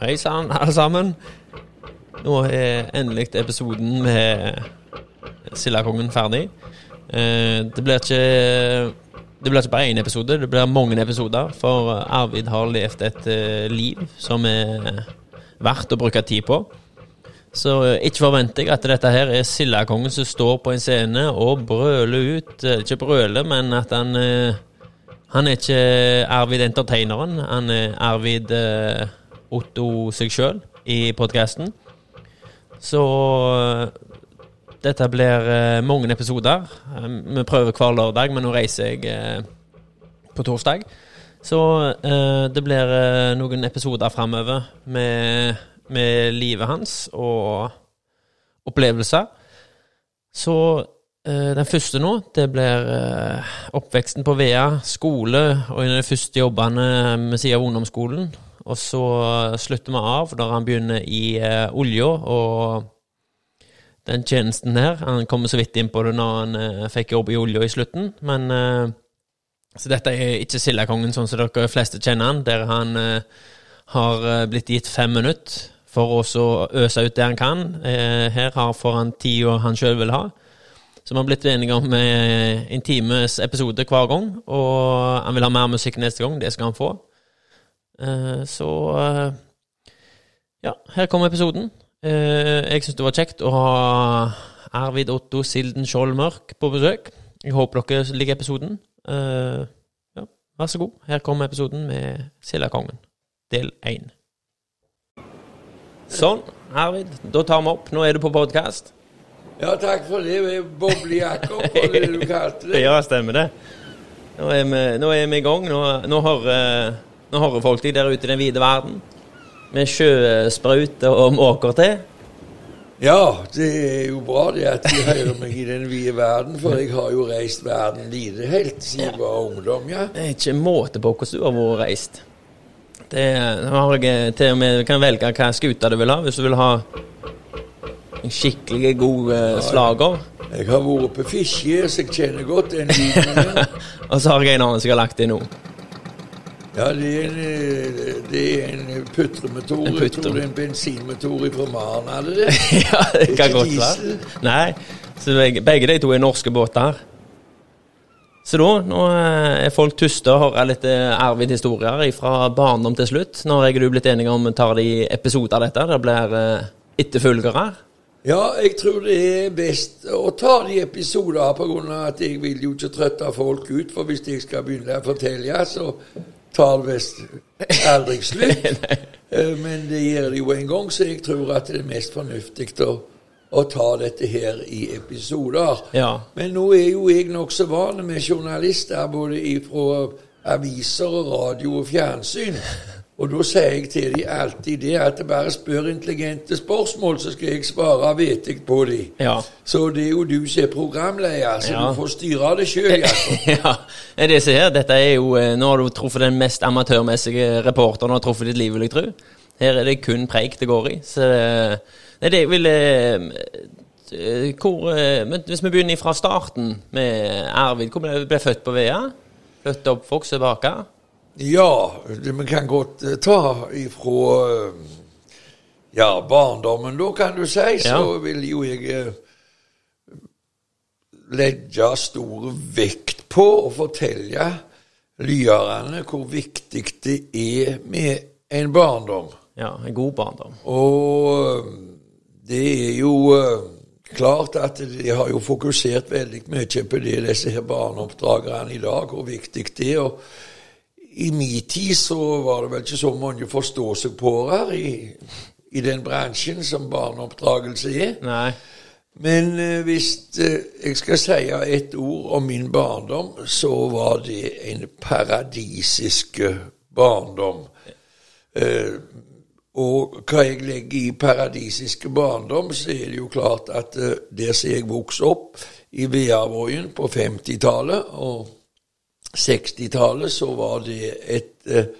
Hei sann, alle sammen. Nå er endelig episoden med Sildakongen ferdig. Eh, Det blir ikke Det blir ikke bare én episode, det blir mange episoder. For Arvid har levd et eh, liv som er verdt å bruke tid på. Så ikke forventer jeg at dette her er Sildakongen som står på en scene og brøler ut eh, Ikke brøler, men at han Han er ikke Arvid entertaineren. Han er Arvid Otto seg sjøl i podkasten. Så eh, dette blir eh, mange episoder. Eh, Vi prøver hver lørdag, men nå reiser jeg på torsdag. Så det blir noen episoder framover med, med livet hans og opplevelser. Så den første nå, det blir oppveksten på Vea, skole og en av de første jobbene ved siden av ungdomsskolen. Og så slutter vi av når han begynner i eh, olja og den tjenesten her. Han kommer så vidt inn på det når han eh, fikk jobb i olja i slutten, men eh, Så dette er ikke Sildakongen sånn som dere fleste kjenner han, der han eh, har blitt gitt fem minutter for å øse ut det han kan. Her får han tida han sjøl vil ha. Så vi har blitt enige om en times episode hver gang, og han vil ha mer musikk neste gang. Det skal han få. Eh, så eh, ja, her kommer episoden. Eh, jeg syns det var kjekt å ha Arvid Otto Silden Skjold Mørk på besøk. Jeg håper dere liker episoden. Ja, vær så god. Her kommer episoden med Sildakongen, del én. Sånn, Arvid. Da tar vi opp. Nå er du på podkast. Ja, takk for det. Boblejakker, var det du kalte det? Ja, stemmer det. Nå er vi, nå er vi i gang. Nå, nå, hører, nå hører folk deg der ute i den vide verden. Med sjøsprut og måker til. Ja, det er jo bra det at de hører meg i den vide verden, for jeg har jo reist verden lite helt siden jeg var ungdom, ja. Det er ikke måte på hvordan du har vært reist. Det har jeg til og med kan velge hva skute du vil ha, hvis du vil ha en skikkelig god uh, slager. Jeg har vært på Fiskje, så jeg kjenner godt den lyden. Og så har jeg en annen som jeg har lagt inn nå. Ja, det er en, eh, det er en putremotor. En Jeg tror det er en bensinmotor fra Maren, er det? ja, det kan godt være. Nei, så begge, de to er norske båter. Så da, nå eh, er folk tyste og hører litt eh, Arvid-historier fra barndom til slutt. Nå har jeg og du blitt enige om å ta de episoder av dette. Det blir etterfølgere. Ja, jeg tror det er best å ta de episoder av at jeg vil jo ikke trøtte folk ut. For hvis jeg skal begynne å fortelle, så tar visst aldri slutt. Eh, Men det gjør det jo en gang, så jeg tror at det er mest fornuftig å, å ta dette her i episoder. Ja. Men nå er jo jeg nokså van med journalister både fra aviser og radio og fjernsyn. Og da sier jeg til dem alltid det at bare spør intelligente spørsmål, så skal jeg svare vettig på dem. Ja. Så det er jo du som er programleder, så Ja. du får styre det sjøl, ja, det det som er. Dette er jo eh, Nå har du truffet den mest amatørmessige reporteren du har truffet i ditt liv, vil jeg tro. Her er det kun preik det går i. Så Nei, det vil eh, eh, hvor, eh, Hvis vi begynner fra starten med Arvid. Hvor ble du født på Vea? Flytta opp vokst tilbake? Ja, vi kan godt eh, ta ifra eh, ja, barndommen, da, kan du si. Så Ja. vil jo jeg eh, legge stor vekt på å fortelle lyerne hvor viktig det er med en barndom. Ja, en god barndom. Og det er jo klart at de har jo fokusert veldig mye på det, disse her barneoppdragerne i dag, hvor viktig det er. Og i min tid så var det vel ikke så mange forståsegpåere i, i den bransjen som barneoppdragelse er. Nei. Men eh, hvis eh, jeg skal si et ord om min barndom, så var det en paradisisk eh, barndom. Eh, og hva jeg legger i paradisiske barndom, så er det jo klart at eh, der som jeg vokste opp i Veavågen på 50-tallet og 60-tallet, så var det et eh,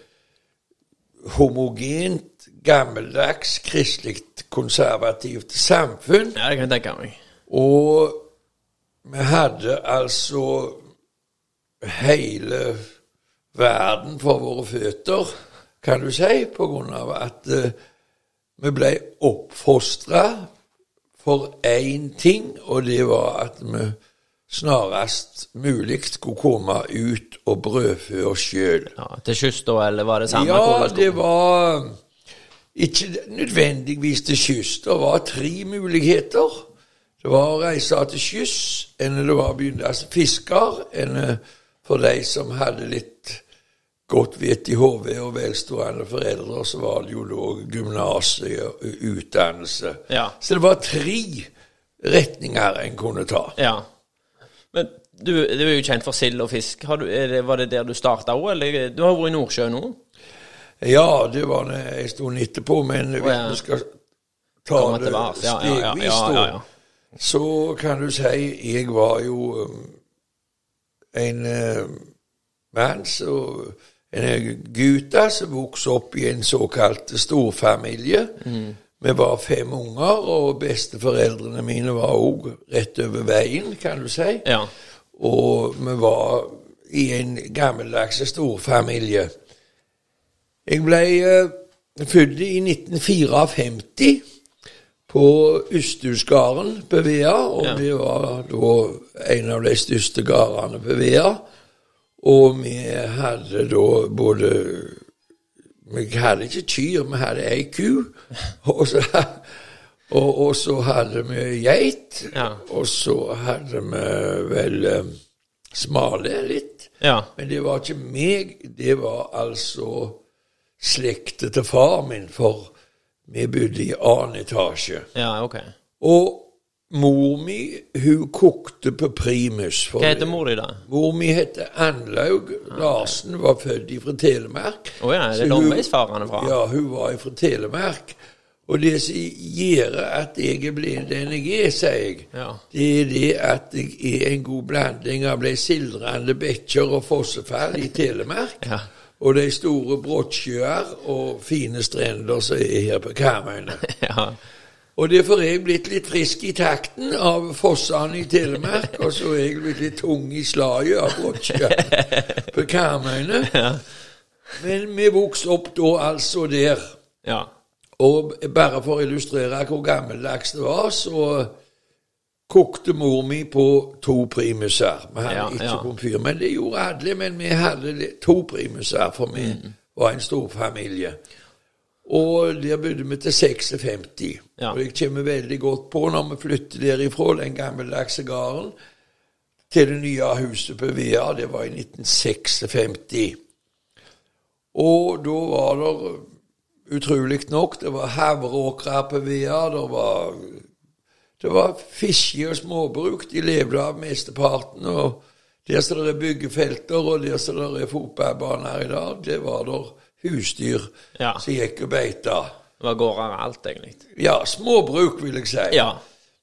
homogent, gammeldags, kristelig, konservativt samfunn. Ja, det kan jeg tenke meg. Og vi hadde altså hele verden for våre føtter. kan du si, på grunn av at eh, vi ble oppfostra for én ting, og det var at vi snarest mulig skulle komme ut og brødfø oss sjøl. Ja, til kyst, da, eller var det samme? Ja, det var ikke nødvendigvis til kyst. Det var tre muligheter. Det var å reise til kyss, eller det var å begynne som fisker, eller for de som hadde litt godt vett i hodet og velstående foreldre, så var det jo da gymnaset og utdannelse. Ja. Så det var tre retninger en kunne ta. Ja. Men du, du er jo kjent for sild og fisk. Har du, det, var det der du starta òg, eller? Du har vært i Nordsjøen nå? Ja, det var det en stund etterpå, men hvis vi skal ta det tilbake. Ja, ja, ja, stegvis, ja, ja, da, så kan du si jeg var jo um, en uh, mann som En gutt som vokste opp i en såkalt storfamilie. Mm. Vi var fem unger, og besteforeldrene mine var òg rett over veien, kan du si. ja. Og vi var i en gammeldags storfamilie. Jeg ble eh, født i 1954 på Ysthusgarden på Vea, og Ja. det var da en av de største gårdene på Vea. Og vi hadde da både Vi hadde ikke kyr, vi hadde ei ku. Og så, og, og så hadde vi geit. Ja. Og så hadde vi vel um, smale litt. ja. Men det var ikke meg, det var altså slekta til far min, for vi bodde i annen etasje. Ja, ok. Og mor mi, hun kokte på primus. Hva heter mor di, da? Mor mi heter Anlaug Larsen, var født fra Telemark. Å ja, det er langveisfarende fra? Ja, hun var fra Telemark. Og det som gjør at jeg er blitt den jeg er, sier jeg, Ja. det er det at jeg er en god blanding av de sildrende bekker og fossefall i Telemark, Ja. og de store brottsjøer og fine strender som er her på Karmøyene. ja. Og derfor er jeg blitt litt frisk i takten av fossene i Telemark, og så er jeg blitt litt tung i slaget av brottsjøer på Karmøyene. Men vi vokste opp da altså der. ja. Og bare for å illustrere hvor gammeldags det var, så kokte mor mi på to primuser. Vi hadde Ja, ikke ja. komfyr, men det gjorde alle. Men vi hadde to primuser, for vi Mm. var en stor familie. Og der bodde vi til 56. Ja. Og jeg kommer veldig godt på når vi flytter derifra, den gammeldagse gården, til det nye huset på Vea. Det var i 1956. Og da var det utrolig nok Det var havreåkre på Vea. Det var, det var fiske og småbruk. De levde av mesteparten. Og der som det er byggefelter, og der som det er fotballbaner i dag, det var der husdyr Ja. som gikk og beita. Det var gårder alt, egentlig. Ja, småbruk, vil jeg si. Ja.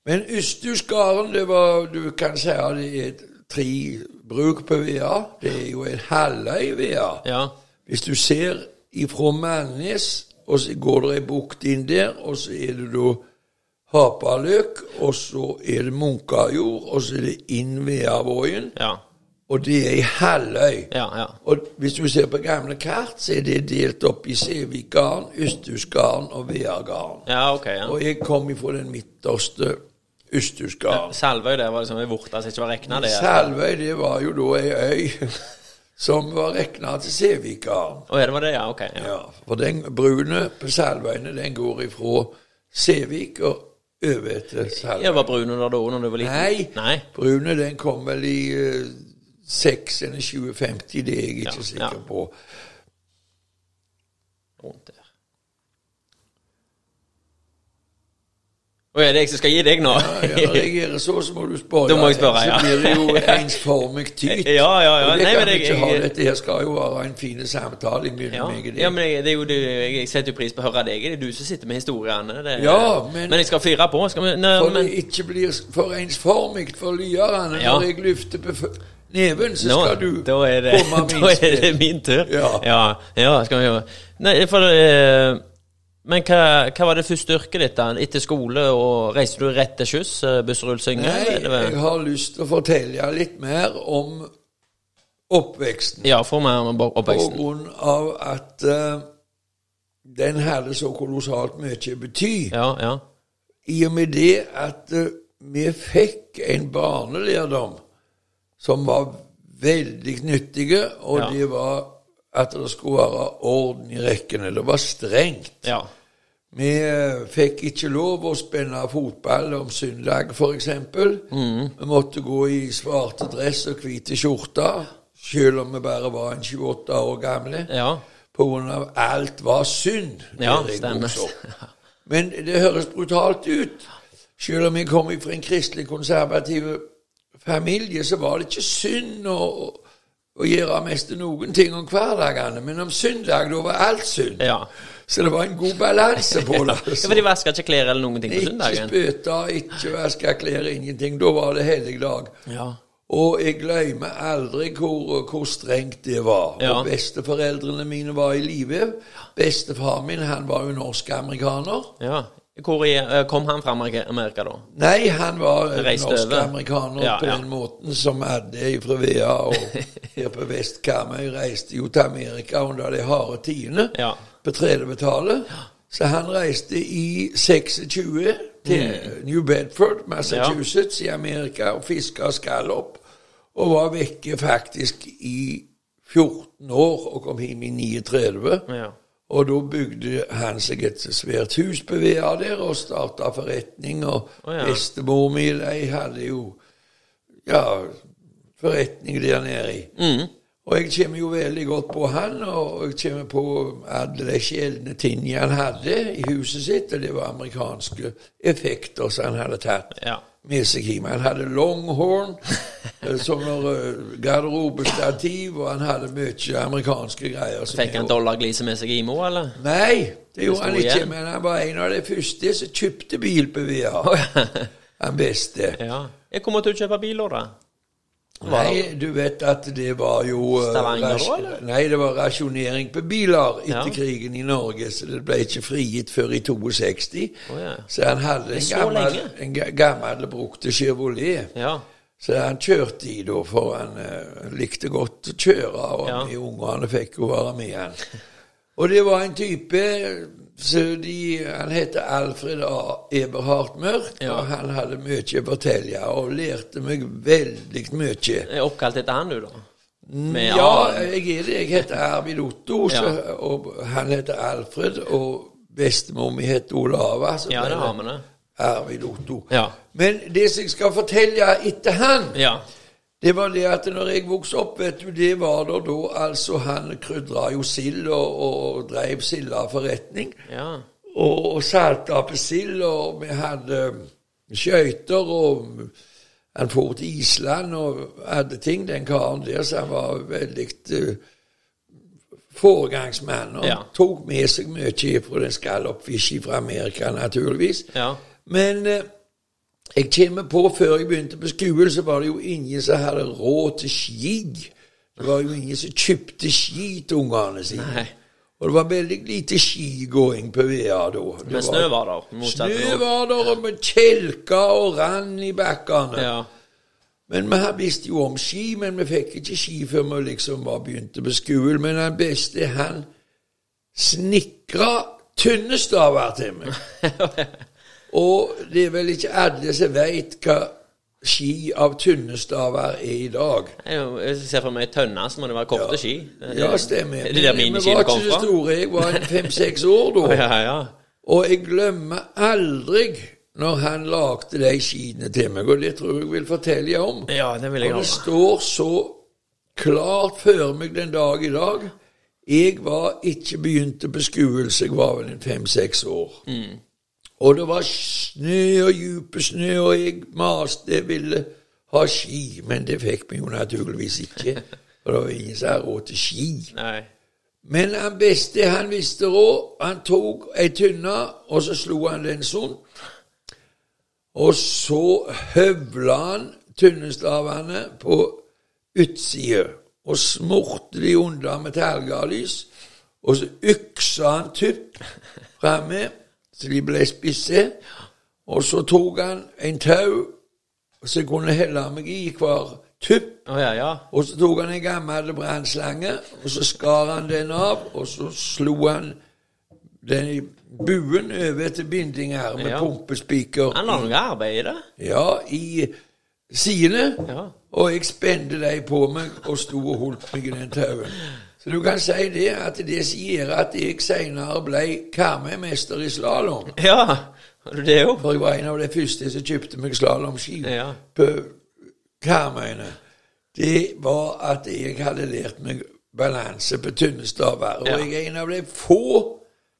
Men Ysthusgarden, det var Du kan si at det er tre bruk på Vea. Det er jo en halvøy Vea. Ja. Hvis du ser ifra Mannes, og så går det ei bukt inn der, og så er det da Hapaløk, og så er det Munkajord, og så er det inn Veavågen, Ja. Og det er ei halvøy. Ja, ja. Og hvis du ser på gamle kart, så er det delt opp i Sevikgarden, Østhusgarden og Veagarden. Ja, okay, ja. Og jeg kom ifra den midterste Ysthusgarden. Salvøy det var liksom ei vorte som ikke var regna? Salvøy, det var jo da ei øy som var regna til Sevikgarden. Oh, ja, det var det, ja. Ok. Ja. Ja, for den brune på Salvøyene, den går ifra Sevik og over til Salvøy. ja var brune der da når du var liten? Nei, Nei. brune den kom vel i uh, 6 eller 2050, det er jeg ikke Ja, sikker ja. på. Rundt der. Å ja, det er jeg som skal gi deg nå? Ja, ja, reagerer så, så må du spørre. Da må jeg spørre, ja. Så blir det jo ensformig tyt. Ja, ja, ja. Og det Nei, kan men vi jeg- ikke ha. jeg- Dette her skal jo være en fin samtale mellom Ja, meg og deg. ja men jeg, det er jo det, jeg setter jo pris på å høre deg. Det er du som sitter med historiene. Det, Ja, men- men jeg skal fyre på. Skal vi, nø, For men, det ikke blir for ensformig for lyerne. Ja. Når jeg løfter neven, så nå, skal du da er det, komme da er det min tur. Ja. ja, ja, skal vi gjøre. Nei, for eh, Men hva, hva var det første yrket ditt? da? Etter skole og reiste du rett til skyss? eh, Busserud synge? Nei, jeg har lyst til å fortelle litt mer om oppveksten. Ja, for mer om oppveksten. På grunn av at uh, den hadde så kolossalt mye bety. Ja, ja. I og med det at uh, vi fikk en barnelærdom som var veldig nyttige, og Ja. det var at det skulle være orden i rekkene. Det var strengt. Ja. Vi eh, fikk ikke lov å spille fotball om søndag, f.eks. Mm. Vi måtte gå i svarte dress og hvite skjorter, selv om vi bare var en 28 år gamle. Ja. På grunn av alt var synd. Ja, stemmer. Men det høres brutalt ut. Selv om jeg kom fra en kristelig konservativ familie, så var det ikke synd å, å gjøre mest noen ting om hverdagene. Men om søndag, da var alt synd. Ja. Så det var en god balanse på det. Ja, For de vasker ikke klær eller noen ting på søndagen? Ikke spytter, ikke vaska klær, ingenting. Da var det hellig dag. Ja. Og jeg glemmer aldri hvor, hvor strengt det var. Ja. Og besteforeldrene mine var i live. Bestefar min han var jo norsk-amerikaner. ja. Hvor eh, kom han fra Amerika, da? Nei, han var norsk-amerikaner Ja, på ja. den måten som hadde fra Vea og her på Vestkarmøy. Reiste jo til Amerika under de harde tidene Ja. på 30-tallet. Så han reiste i 26 til New Bedford, Massachusetts, i Amerika og fiska skallop. Og var vekke faktisk i 14 år og kom hjem i 39. Ja. Og da bygde han seg et svært hus på Vea der og starta forretning. Og oh, ja. bestemor mi de hadde jo ja, forretning der nede i. Mm. Og jeg kommer jo veldig godt på han, og jeg kommer på alle de sjeldne tingene han hadde i huset sitt, og det var amerikanske effekter som han hadde tatt Ja. Hjem. Han hadde longhorn eh, som eh, garderobestativ, og han hadde mye amerikanske greier. Fikk han dollarglise med seg i òg, eller? Nei, det gjorde han ikke, men han var en av de første som kjøpte bil på VR. Han beste. Ja. Kommer til å kjøpe bil da. Nei, du vet at det var jo eh, Stavanger òg, eller? Nei, det var rasjonering på biler etter Ja. krigen i Norge, så det ble ikke frigitt før i 62. Oh, ja. Så han hadde en gammel, en gammel brukte Chevrolet. Ja. Så han kjørte i da, for han uh, likte godt å kjøre, og Ja. ungene fikk jo være med han. Og det var en type så de, Han heter Alfred A. Eberhard Mørk, Ja. og han hadde mye å fortelle, og lærte meg veldig mye. Er oppkalt etter han, du, da? Med Ja, jeg er det. Jeg heter Arvid Otto, så, og han heter Alfred, og bestemor mi heter Olava. Så Ja, det har vi det. Arvid Otto. Ja. Men det som jeg skal fortelle etter han, Ja. Det var det at når jeg vokste opp, vet du, det var da da altså Han krydra jo sild og, og dreiv sildeforretning. Ja. Og, og salta på sild, og vi hadde skøyter, og han for til Island og hadde ting, den karen der, så han var veldig uh, foregangsmann. Og Ja. tok med seg mye fra den skallopfisken fra Amerika, naturligvis. Ja. Men eh, jeg kommer på, før jeg begynte på skolen, så var det jo ingen som hadde råd til ski. Det var jo ingen som kjøpte ski til ungene sine. Nei. Og det var veldig lite skigåing på Vea da. Det Men snø var der. Snø var der, og med kjelka og rann i bakkene. Ja. Men vi visste jo om ski, men vi fikk ikke ski før vi liksom var begynte på skolen. Men den beste, han snikra tynnestaver til meg. Og det er vel ikke alle som veit hva ski av tynnestaver er i dag. Jeg jeg ser for meg tønne, så må det være korte ski. Ja, stemmer. Det, det Men miniskiene var ikke så store. Jeg var fem-seks år da. Ja, ja. Og jeg glemmer aldri når han lagde de skiene til meg, og det tror jeg jeg vil fortelle om. Ja, det vil jeg Og det står så klart før meg den dag i dag. Jeg var ikke begynte på skolen, jeg var vel en fem-seks år. Og det var snø og dype snø, og jeg maste jeg ville ha ski, men det fikk vi jo naturligvis ikke. For det var ingen som hadde råd til ski. Nei. Men han beste han visste råd. Han tok ei tynne, og så slo han den sånn. Og så høvla han tynnestavene på utsida og smurte de under med tergalys. Og så yksa han tupp framme så de ble spisse. Og så tok han en tau som jeg kunne helle meg i hver tupp. Oh, ja, ja. Og så tok han en gammel brannslange, og så skar han den av, og så slo han den i buen over til binding her med Ja. pumpespiker Han la noe arbeid i det. ja, i sidene. Ja. Og jeg spente dem på meg og sto og holdt meg i den tauen. Så du kan si det at det som gjør at jeg senere ble Karmøy-mester i slalåm Ja, det òg? For jeg var en av de første som kjøpte meg slalåmski Ja. på Karmøyene. Det var at jeg hadde lært meg balanse på tynne staver. Og Ja. jeg er en av de få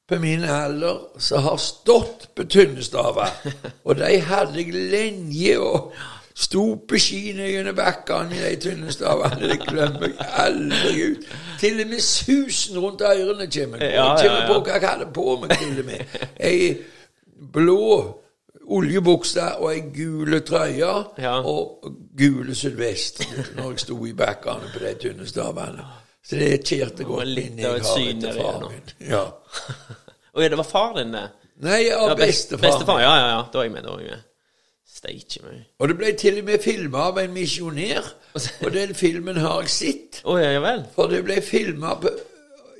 på min alder som har stått på tynne staver. Og de hadde jeg lenge og sto på skiene gjennom bakkene i de tynne stavene. Det glemmer jeg aldri ut. Til og med susen rundt ørene kommer. Ja, ja, ja. på hva jeg hadde på meg, til og med. Ei blå oljebukse og ei gule trøye Ja. og gule sydvest når jeg sto i bakkene på de tynne stavene. Så det kjærte godt inn i karet til far min. Ja. Og ja, det var far din, det? Nei, Ja, bestefar. Bestefar, ja, ja, ja. Da er jeg med. da er jeg med. Steike meg. Og det ble til og med filma av en misjonær, og den filmen har jeg sett. Oh, ja, vel. For det ble filma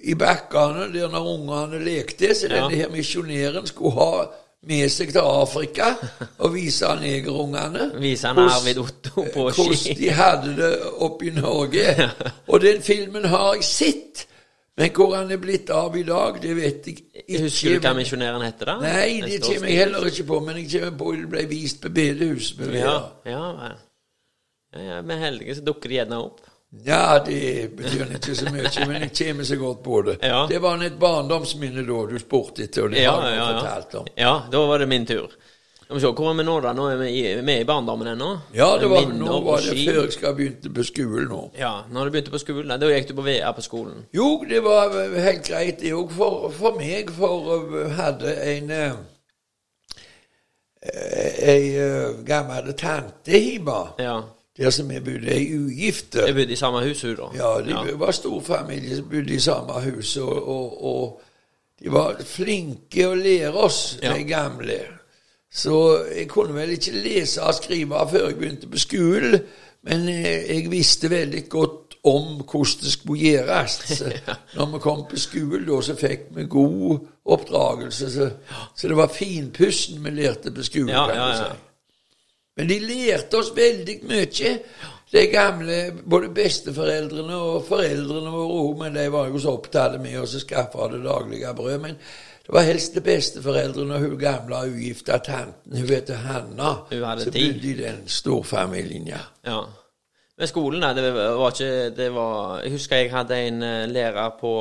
i bakkene der når ungene lekte, så Ja. denne her misjonæren skulle ha med seg til Afrika og vise negerungene han Arvid Otto på hvordan de hadde det oppe i Norge. Og den filmen har jeg sett. Men hvor han er blitt av i dag, det vet jeg ikke. Husker du hva misjonæren heter, da? Nei, det kommer jeg heller ikke på. Men jeg kommer på det ble vist på bedehuset. Ja, ja, ja, ja, med heldige, så dukker de gjerne opp. Ja, det betyr ikke så mye, men jeg kommer så godt på det. Ja. Det var et barndomsminne da du spurte etter, og det Ja, har ja. fortalt om. Ja, da var det min tur. Skal vi se, hvor er vi nå, da? Nå er vi i, vi er i barndommen ennå. Ja, det var, Minner nå var det ski. før jeg skal begynne på skolen nå. Ja, når du begynte på skolen, da gikk du på VR på skolen. Jo, det var helt greit det òg for, for meg, for jeg hadde en eh, Ei eh, gammel tante hjemme, Ja. der som jeg bodde, i ugifte. Jeg bodde i samme hus, hun, da. Ja, de var stor familie som bodde i samme hus, og, og, og de var flinke å lære oss, Ja. de gamle. Så jeg kunne vel ikke lese og skrive før jeg begynte på skolen, men eh, jeg visste veldig godt om hvordan det skulle gjøres. Når vi kom på skolen, så fikk vi god oppdragelse. Så, så det var finpussen vi lærte på skolen, Ja, ja, ja. Men de lærte oss veldig mye. De gamle, både besteforeldrene og foreldrene våre òg, men de var jo så opptatt med å skaffe det daglige brød. Men det var helst til besteforeldrene og hun gamle ugifta tanten, hun heter Hanna, Hun som bodde i den storfamilien, ja. Ja. Men skolen, da, det var ikke det var, Jeg husker jeg hadde en eh, lærer på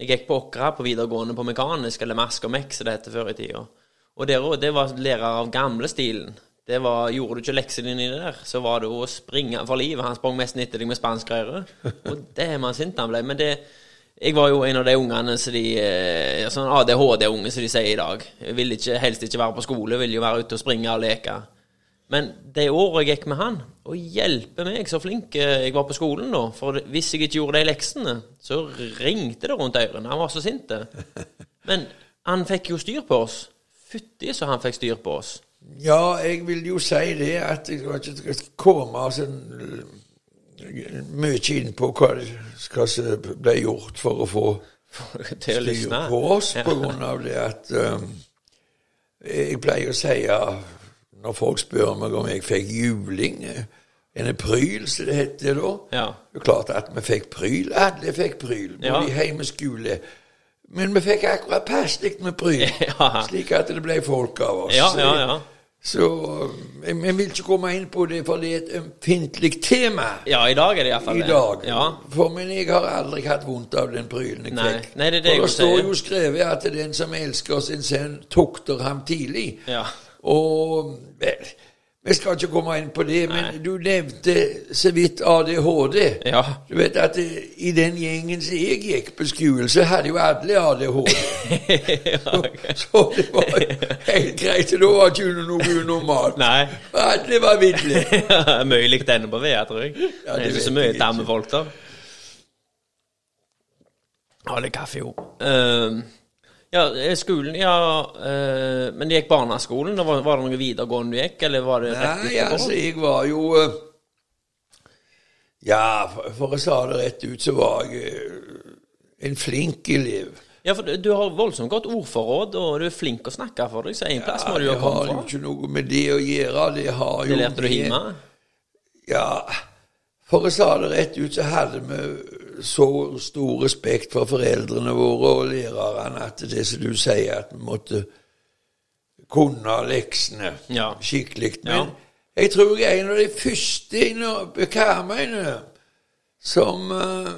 Jeg gikk på Åkra på videregående på mekanisk, eller Mask og Mek, som det heter før i tida. Og der òg, det var lærer av gamlestilen. Det var, Gjorde du ikke leksene dine der, så var det å springe for livet. Han sprang mest etter deg med spanskrøret. Og det er man sint han ble. Men det jeg var jo en av de ungene som de eh, Sånn ADHD-unge, som de sier i dag. Jeg ville ikke, helst ikke være på skole, ville jo være ute og springe og leke. Men det året jeg gikk med han, og hjelpe meg så flink eh, jeg var på skolen da, for hvis jeg ikke gjorde de leksene, så ringte det rundt ørene. Han var så sint. Men han fikk jo styr på oss. Fytti så han fikk styr på oss. Ja, jeg vil jo si det at jeg skal ikke komme eh, mye inn på hva, hva som ble gjort for å få styr på oss på grunn av det at um, Jeg pleier å si når folk spør meg om jeg fikk juling En pryl, som det heter da. Ja. Det er klart at vi fikk pryl. Alle fikk pryl, både Ja. i heimeskole. Men vi fikk akkurat passelig med pryl, Ja. slik at det ble folk av oss. Ja, ja, ja. Så jeg, jeg vil ikke komme inn på det, for det er et ømfintlig tema Ja, i dag er det iallfall i dag. Ja. For men jeg har aldri hatt vondt av den prylen Nei. Nei, det er det for det står jo skrevet at den som elsker sin sønn, tukter ham tidlig. Ja. Og vel, vi skal ikke komme inn på det, men Nei. du nevnte så vidt ADHD. Ja. Du vet at det, i den gjengen som jeg gikk på skolen, så hadde jo alle ADHD. Så det var helt greit. Da var ikke noe unormalt. Nei. Alle var ville. mye likt ennå på VR, tror jeg. Ja, det er det ikke så mye damme folk da. Ha er kaffe, jo. Ehm, ja, skolen Ja, eh, men du gikk barneskolen? Var, var det noe videregående du gikk, eller var det rett Nei, altså, jeg var jo eh, Ja, for, for å sa det rett ut, så var jeg eh, en flink elev. Ja, for du- har voldsomt godt ordforråd, og du er flink å snakke for deg, så en plass må du jo det har komme jo fra. ikke noe med det å gjøre. Det har jo Det lærte du hjemme? Ja, for å sa det rett ut, så hadde vi så stor respekt for foreldrene våre og lærerne at det som du sier, at vi måtte kunne leksene Ja. skikkelig. Men Ja. jeg tror jeg er en av de første inne på Karmøyene som eh,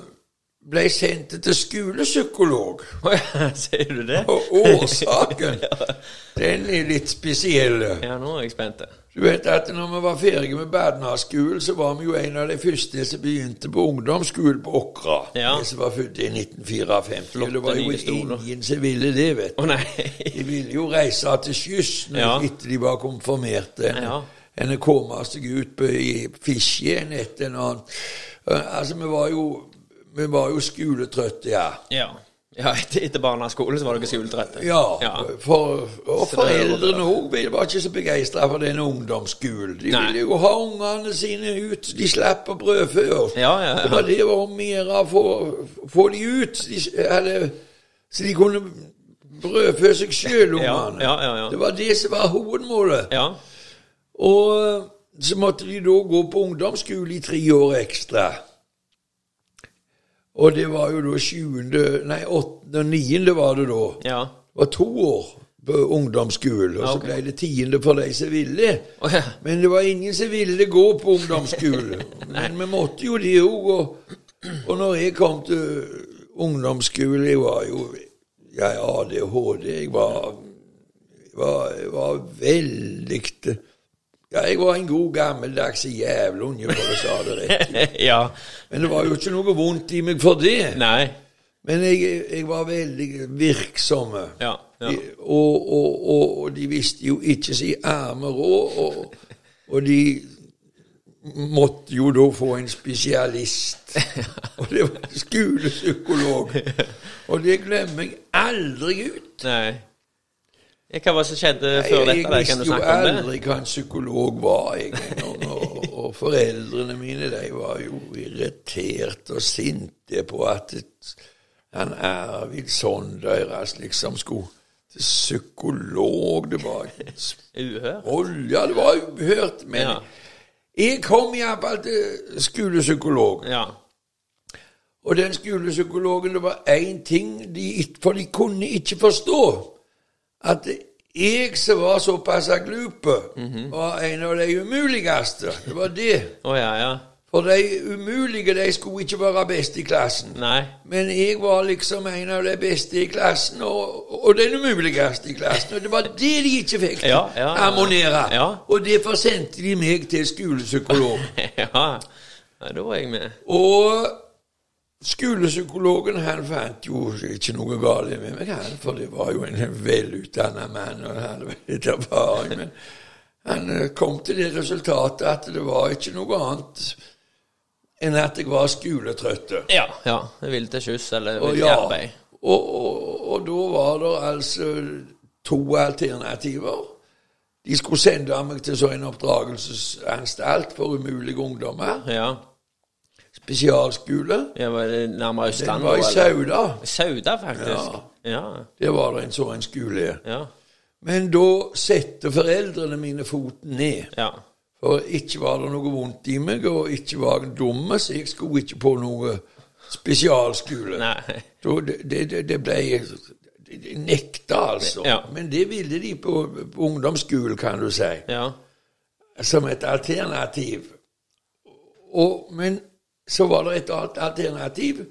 ble sendt til skolepsykolog. Sier du det? Og årsaken, den er litt spesiell. Ja, nå er jeg spent. Du vet at når vi var ferdige med barneskolen, så var vi jo en av de første som begynte på ungdomsskolen på Åkra. Ja. De som var født i 1954. Og det var jo ingen som ville det, vet du. nei. De ville jo reise til skyss Ja. etter de var konfirmerte, enn Ja. enn å komme seg ut på, i Fiskjen etter en annen. Eh, Altså, vi var jo, vi var jo skoletrøtte, ja. Ja. ja etter, barneskolen så var dere skoletrøtte? Ja, Ja. For, og foreldrene òg var ikke så begeistra for den ungdomsskolen. De Nei. ville jo ha ungene sine ut. De slapp å brødfø oss. Ja, ja, ja. Det var det var om å gjøre å få, få de ut, de, eller, så de kunne brødfø seg sjøl, ungene. ja, ja, ja. Det var det som var hovedmålet. Ja. Og så måtte de da gå på ungdomsskole i tre år ekstra. Og det var jo da sjuende, nei, åttende og niende var det da. Ja. Det var to år på ungdomsskolen, og så ble det tiende for de som ville. Oh, ja. Men det var ingen som ville gå på ungdomsskolen. Men vi måtte jo det òg. Og, og når jeg kom til ungdomsskolen Jeg var jo Jeg ADHD. Jeg var, jeg var, jeg var veldig Ja, jeg var en god gammeldags jævlunge, for å si det rett. ja. Men det var jo ikke noe vondt i meg for det. Nei. Men jeg, jeg var veldig virksom. Ja. ja. De, og, og, og, og de visste jo ikke si arme råd, og, og de måtte jo da få en spesialist. Og det var skolepsykolog. Og det glemmer jeg aldri ut. Nei. Ja, Hva var det som skjedde før dette? Jeg visste jo aldri hva en psykolog var, jeg. Og, og foreldrene mine de var jo irritert og sinte på at et, han Arvid sånn deres liksom skulle til psykolog. Det var Uhørt? Ja, det var uhørt. Men Ja. jeg kom iallfall til skolepsykolog. Ja. Og den skolepsykologen, det var én ting de, For de kunne ikke forstå at jeg som var såpass glupe, var en av de umuligste. Det var det. oh, ja, ja. For de umulige de skulle ikke være best i klassen. Nei. Men jeg var liksom en av de beste i klassen, og, og den umuligste i klassen. Og det var det de ikke fikk Ja, ja, harmonere. Ja. Og derfor sendte de meg til skolepsykolog. ja. ja. Da var jeg med. Og skolepsykologen han fant jo ikke noe galt med meg, han, for det var jo en velutdannet mann, og han hadde litt erfaring. Men han eh, kom til det resultatet at det var ikke noe annet enn at jeg var skoletrøtt. Ja. ja. Jeg ville til skyss eller ville til ja, arbeid. og, og, og da var det altså to alternativer. De skulle sende meg til så en oppdragelsesanstalt for umulige ungdommer. Ja. Spesialskole. Jeg Var nærmere Den Østlandet? var i Sauda. Sauda, faktisk. Ja. Det var det en så en skole. Ja. Men da setter foreldrene mine foten ned. Ja. For ikke var det noe vondt i meg, og ikke var jeg dumme, så jeg skulle ikke på noe spesialskole. Det, det, det ble nekta, altså. Ja. Men det ville de på, på ungdomsskolen, kan du si, Ja. som et alternativ. Og, men så var det et annet alternativ,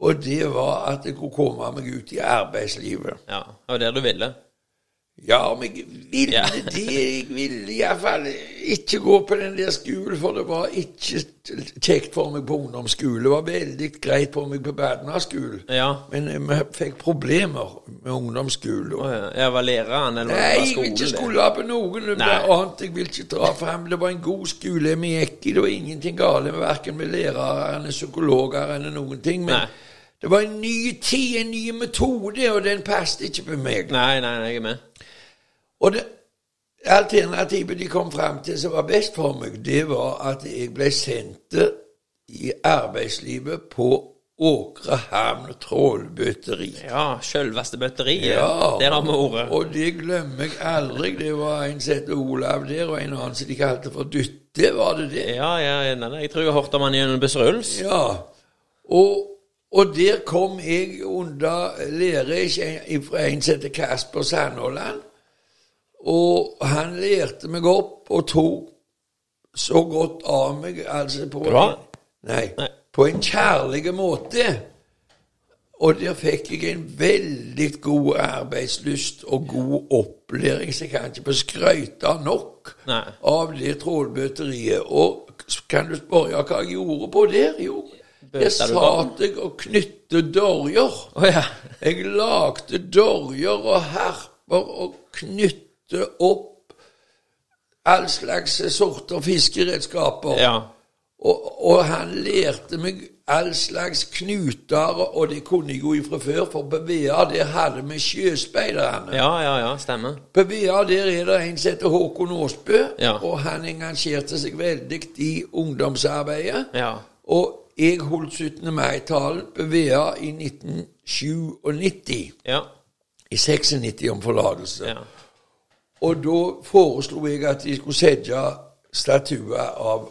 og det var at jeg kunne komme meg ut i arbeidslivet. Ja. Det var der du ville. Ja, om jeg ville det Jeg ville iallfall ikke gå på den der skolen, for det var ikke kjekt for meg på ungdomsskolen. Det var veldig greit for meg på barneskolen. Ja. Men eh, vi fikk problemer med ungdomsskolen. Oh, ja. Jeg var læreren, eller Nei, var jeg vil ikke skole på noen. Nei. annet jeg vil ikke dra frem. Det var en god skole vi gikk i. Det var ingenting galt med verken med lærere eller psykologer eller noen ting. Men Nei. det var en ny tid, en ny metode, og den passet ikke på meg. Nei, nei, nei, jeg er med. Og det alternativet de kom fram til som var best for meg, det var at jeg ble sendt i arbeidslivet på Åkrehamn Hamn Trålbøteri. Ja, sjølveste bøtteriet. Ja. Der har vi ordet. Og det glemmer jeg aldri. Det var en som het Olav der, og en annen som de kalte for Dytte, var det det? Ja, ja, nei, jeg tror jeg har hørt om han gjennom Bussruls. Ja. Og, og der kom jeg under lære fra en som heter Kasper Sandholland. Og han lærte meg opp og tok så godt av meg, altså på Bra. Nei, Nei. på en kjærlig måte. Og der fikk jeg en veldig god arbeidslyst og god opplæring, så jeg kan ikke få skryte nok Nei. av det trålbøteriet. Og kan du spørre hva jeg gjorde på der? Jo, Bøta satt jeg og knytte dorjer. Oh, ja. Jeg lagde dorjer og harper og knytte opp all slags sorter fiskeredskaper. ja. Og, og han lærte meg all slags knuter, og det kunne jeg jo ifra før, for på Vea der hadde vi sjøspeiderne. Ja, ja, ja, stemmer. På Vea der er det en som heter Håkon Aasbø, Ja. og han engasjerte seg veldig i ungdomsarbeidet. Ja. Og jeg holdt 17. mai-talen på Vea i 1997. Ja. I 96 om forlatelse. ja. Og da foreslo jeg at de skulle sette statuer av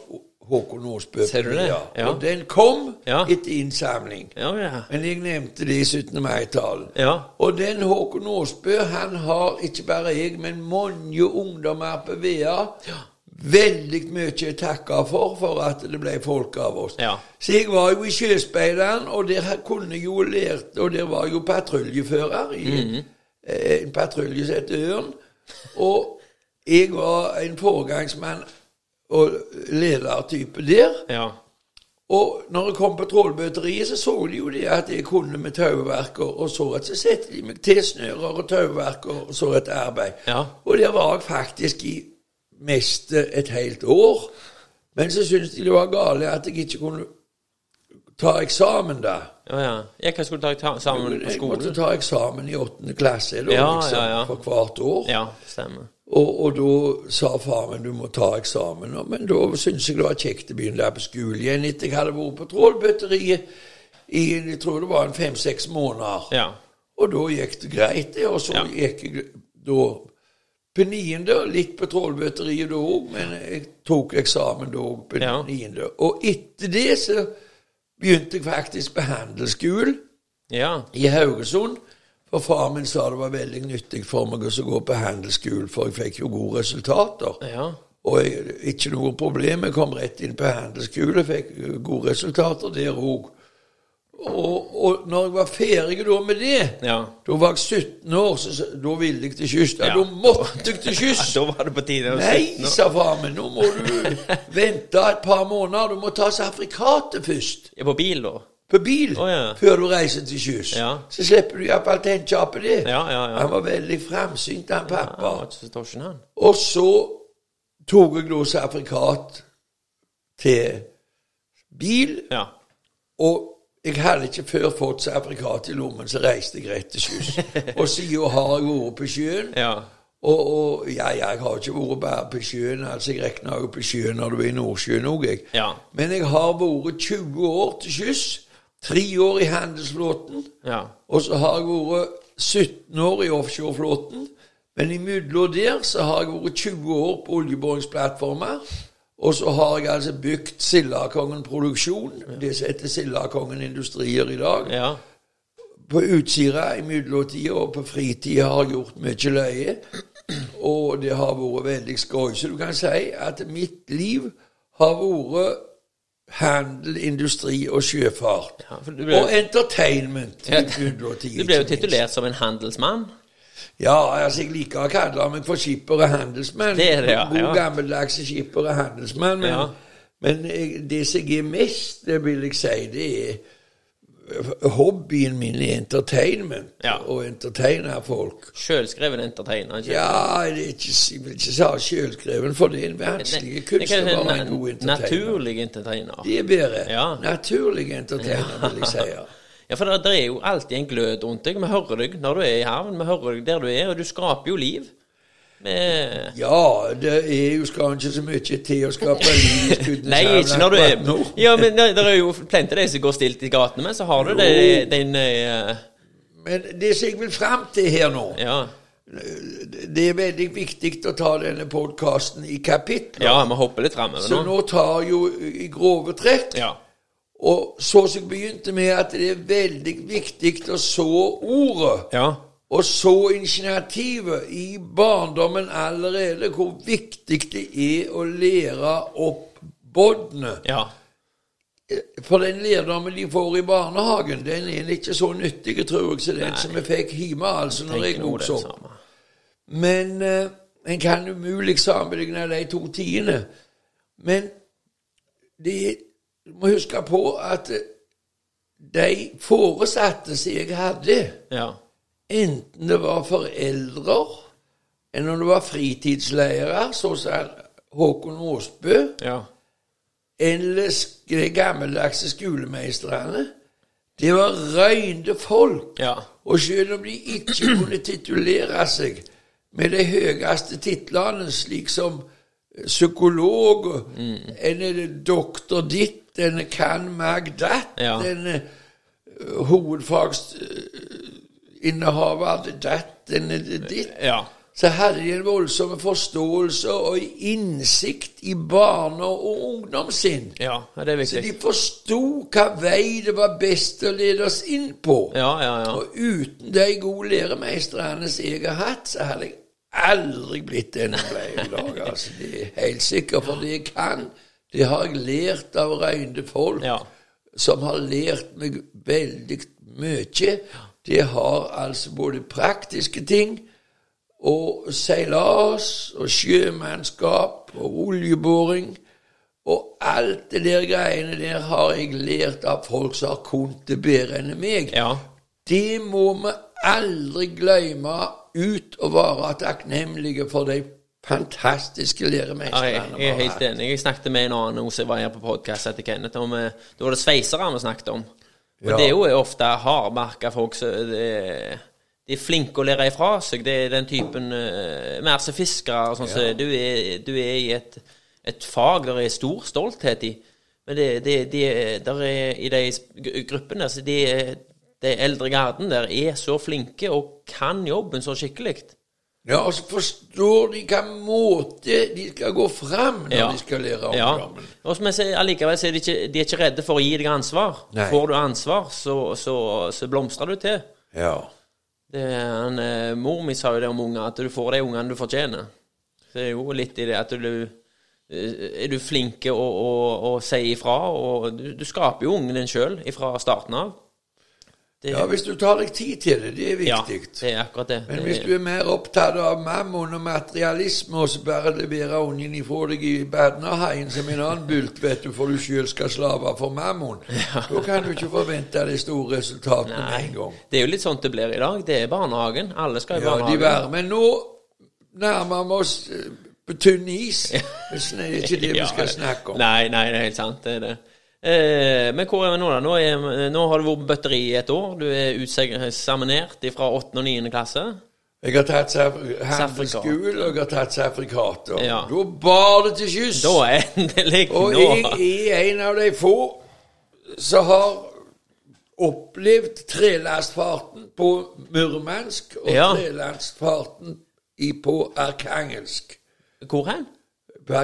Håkon Aasbø. Ser du det? Ja. Ja. Og den kom Ja. etter innsamling. Ja, ja. Men jeg nevnte det i 17. mai-talen. Ja. Og den Håkon Aasbø, han har ikke bare jeg, men mange ungdommer på VA veldig mye å takke for, for at det ble folk av oss. Så jeg var jo i Sjøspeideren, og der kunne jeg jo lært Og der var jo patruljefører i mm -hmm. en patrulje som het Ørn. Og jeg var en foregangsmann og ledertype der. Ja. Og når jeg kom på trålbøteriet, så så de jo det at jeg kunne med tauverker, og, så at så setter de meg tilsnører og tauverker og så et arbeid. Ja. Og der var jeg faktisk i mest et helt år. Men så syntes de det var gale at jeg ikke kunne ta eksamen da. Ja, ja. Jeg kan skulle ta ta på på Jeg måtte ta eksamen i åttende klasse da, Ja, liksom, ja, ja. for hvert år. Ja, stemmer. Og, og da sa far min du må ta eksamen. Og, men da syntes jeg det var kjekt å begynne der på skolen igjen etter jeg hadde vært på trålbøtteriet i jeg tror det var en fem-seks måneder. Ja. Og da gikk det greit, det. Og så Ja. gikk jeg da på niende, litt på trålbøtteriet da òg, men jeg tok eksamen da òg på Ja. niende. Og etter det så begynte jeg faktisk på handelsskolen Ja. i Haugesund. For far min sa det var veldig nyttig for meg å gå på handelsskolen, for jeg fikk jo gode resultater. Ja. Og jeg, ikke noe problem. Jeg kom rett inn på handelsskole, fikk gode resultater der òg. Og, og når jeg var ferdig da med det, Ja. da var jeg 17 år, så, så da ville jeg til kyst. Ja, Ja. Da måtte jeg til kyst. Da var det på tide Nei, sa far min, nå må du vente et par måneder. Du må ta sertifikatet først. Ja, på bil, da? På bil oh, ja. før du reiser til kyst. Ja. Så slipper du iallfall tenke på det. Ja, ja, ja. Han var veldig framsynt, han pappa. han. Og så tok jeg da sertifikat til bil, Ja. og jeg hadde ikke før fått sertifikat i lommen, så reiste jeg rett til sjøs. og siden har jeg vært på sjøen. Ja. Og, og ja, ja, jeg har ikke vært bare på sjøen, altså jeg regner jo på sjøen når du er i Nordsjøen òg, jeg. Ja. Men jeg har vært 20 år til sjøs, tre år i handelsflåten, Ja. og så har jeg vært 17 år i offshoreflåten. Men imellom der så har jeg vært 20 år på oljeboringsplattformer. Og så har jeg altså bygd Sildakongen Produksjon, det som heter Sildakongen Industrier i dag. Ja. På Utsira i midlertid og på fritid har jeg gjort mye løye. Og det har vært veldig skøy. Så du kan si at mitt liv har vært handel, industri og sjøfart. Ja, ble- og entertainment. Ja. Du ble jo titulert som en handelsmann. Ja, altså jeg liker å kalle meg for skipper og handelsmann. Det er det, ja, God ja. gammeldagse skipper og handelsmann. Men, Ja. men jeg, det som jeg er mest, det vil jeg si, det er hobbyen min er entertainment. Ja. Å entertaine folk. Sjølskreven entertainer. Ikke? Ja, jeg vil ikke si selvskreven, for det er en vanskelig kunst å være en god entertainer. Naturlig entertainer. Det er bedre. Ja. Naturlig entertainer, vil jeg si. ja. Ja, for det, det er jo alltid en glød rundt deg. Vi hører deg når du er i havn. Vi hører deg der du er, og du skaper jo liv. Med Ja, det er jo skal ikke så mye til å skape liv i skuddene Nei, ikke når du er nå. Ja, men det er jo plenty av de som går stilt i gatene, men så har du det, den uh... Men det som jeg vil fram til her nå, Ja. det er veldig viktig å ta denne podkasten i kapitler. Ja, vi hopper litt framover Så nå. nå tar jo i grove trekk. Ja. Og så jeg begynte med at det er veldig viktig å så ordet. Ja. Og så initiativet i barndommen allerede, hvor viktig det er å lære opp båndene. Ja. For den lærdommen de får i barnehagen, den er ikke så nyttig, tror jeg, som den som vi fikk hjemme altså når jeg vokste opp. Men eh, en kan umulig sammenligne de to tidene. Men det, du må huske på at eh, de foresatte som jeg hadde, Ja. enten det var foreldre, eller om det var fritidsleirer, sånn som Håkon Aasbø, Ja. eller de gammeldagse skolemestrene, det var røynde folk. Ja. Og selv om de ikke kunne titulere seg med de høyeste titlene, slik som psykolog, mm. eller doktor ditt, en Can mag That, Ja. en er hovedfagsinnehaver That, en er ditt, Ja. så hadde de en voldsom forståelse og innsikt i barne- og ungdom sin. Ja, det er viktig. Så de forsto hva vei det var best å lede oss inn på. Ja, ja, ja. Og uten de gode læremeistrene jeg har hatt, så hadde jeg aldri blitt den jeg ble i dag. Altså, det er helt sikkert. For det jeg kan, det har jeg lært av røynde folk Ja. som har lært meg veldig mye. De har altså både praktiske ting og seilas og sjømannskap og oljeboring. Og alt det der greiene der har jeg lært av folk som har kunnet det bedre enn meg. Ja. Det må vi aldri glemme ut å være takknemlige for de fantastiske Ja, læremestrene jeg, jeg er helt enig. Jeg snakket med en annen som var her på podkast etter Kenneth. Om, eh, da var det sveisere vi snakket om. Og Ja. det er jo ofte hardbarka folk som det- De er flinke å lære ifra seg. Det er den typen uh, Mer som fiskere og sånn. Så du, er, du er i et, et fag der er stor stolthet i. Men det, det, det, der er, i de gruppene så de, de eldre garden der er så flinke og kan jobben så skikkelig. Ja, og så forstår de hvilken måte de skal gå fram når Ja. de skal lære Ja. ungdommen. Og som jeg sier, allikevel så er de ikke, de er ikke redde for å gi deg ansvar. Nei. Får du ansvar, så, så, så blomstrer du til. Ja. Det, en, eh, mor mi sa jo det om unger, at du får de ungene du fortjener. Så det er jo litt i det at du eh, Er du flink å, å, å si ifra, og du, du skaper jo ungen din sjøl ifra starten av. Det, ja, hvis du tar deg tid til det, det er viktig. ja, det er akkurat det. Men Det- hvis du er mer opptatt av mammon og materialisme, og så bare leverer ungen ifra deg i badnerhaien som en annen bult, vet du, for du sjøl skal slave for mammon, da kan du ikke forvente de store resultatene med en gang. det er jo litt sånn det blir i dag. Det er barnehagen. Alle skal i Ja, de er. Men nå nærmer vi oss eh, på tynn is. Det er ikke det vi skal snakke om. Nei, nei, det er helt sant. Det er det. Eh, men hvor er vi nå, da? Nå, er, nå har du vært bøtteri batteri i et år. Du er utseminert fra 8. og 9. klasse. Jeg har tatt handelsskole, og jeg har tatt safrikater. Ja. Da bar det til skyss! Da endelig Og jeg er en av de få som har opplevd trelastfarten på Murmansk og Ja. trelastfarten på Arkangelsk. Hvor hen? På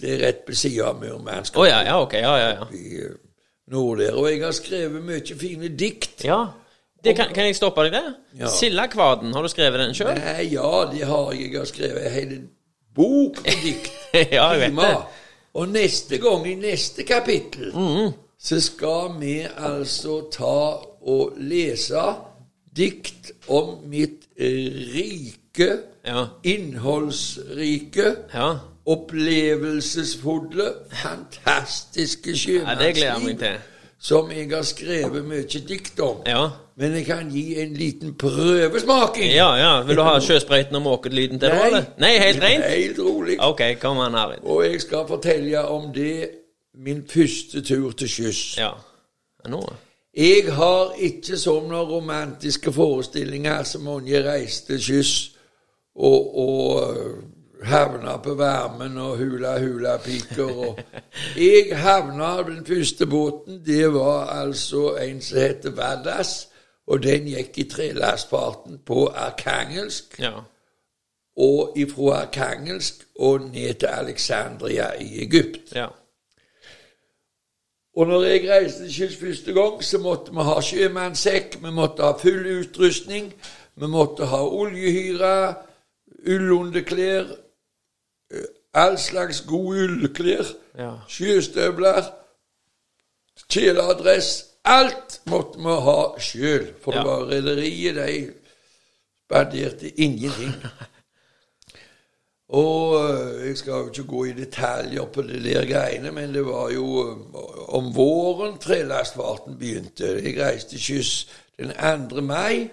det er rett ved siden av Murmansk. Oh, ja, ja, ok. Ja, ja, ja. i eh, nord der. Og jeg har skrevet mye fine dikt. ja. Det kan, kan jeg stoppe deg der? Ja. Sildakvaden, har du skrevet den sjøl? Ja, det har jeg. Jeg har skrevet en hel bok med dikt. ja, jeg vet det. Og neste gang, i neste kapittel, Mm. så skal vi altså ta og lese dikt om mitt rike, Ja. innholdsrike, Ja. Opplevelsesfulle, fantastiske sjømannsliv Ja, som jeg har skrevet mye dikt om. Ja. Men jeg kan gi en liten prøvesmaking. ja, ja. Vil du ha sjøsprøyten og måkelyden til, da? Nei, helt rent? Helt rolig. Ok, kom an, Arvid. Og jeg skal fortelle om det min første tur til sjøs. Ja. Nå Jeg har ikke sånne romantiske forestillinger som mange reiste til sjøs og, og havna på varmen og hula-hula-piker. Og jeg havna Den første båten, det var altså en som heter Vadas, Og den gikk i trelastfarten på Arkangelsk, Ja. og ifra Arkangelsk og ned til Alexandria i Egypt. Ja. Og når jeg reiste til første gang, så måtte vi ha sjømannssekk, vi måtte ha full utrustning, vi måtte ha oljehyre, ullunderklær, all slags gode ullklær, Ja. sjøstøvler, kjeledress Alt måtte vi ha sjøl, for det Ja. var rederiet, de spanderte ingenting. Og øh, jeg skal jo ikke gå i detaljer på det der greiene, men det var jo øh, om våren trelastfarten begynte. Jeg reiste kyss den 2. mai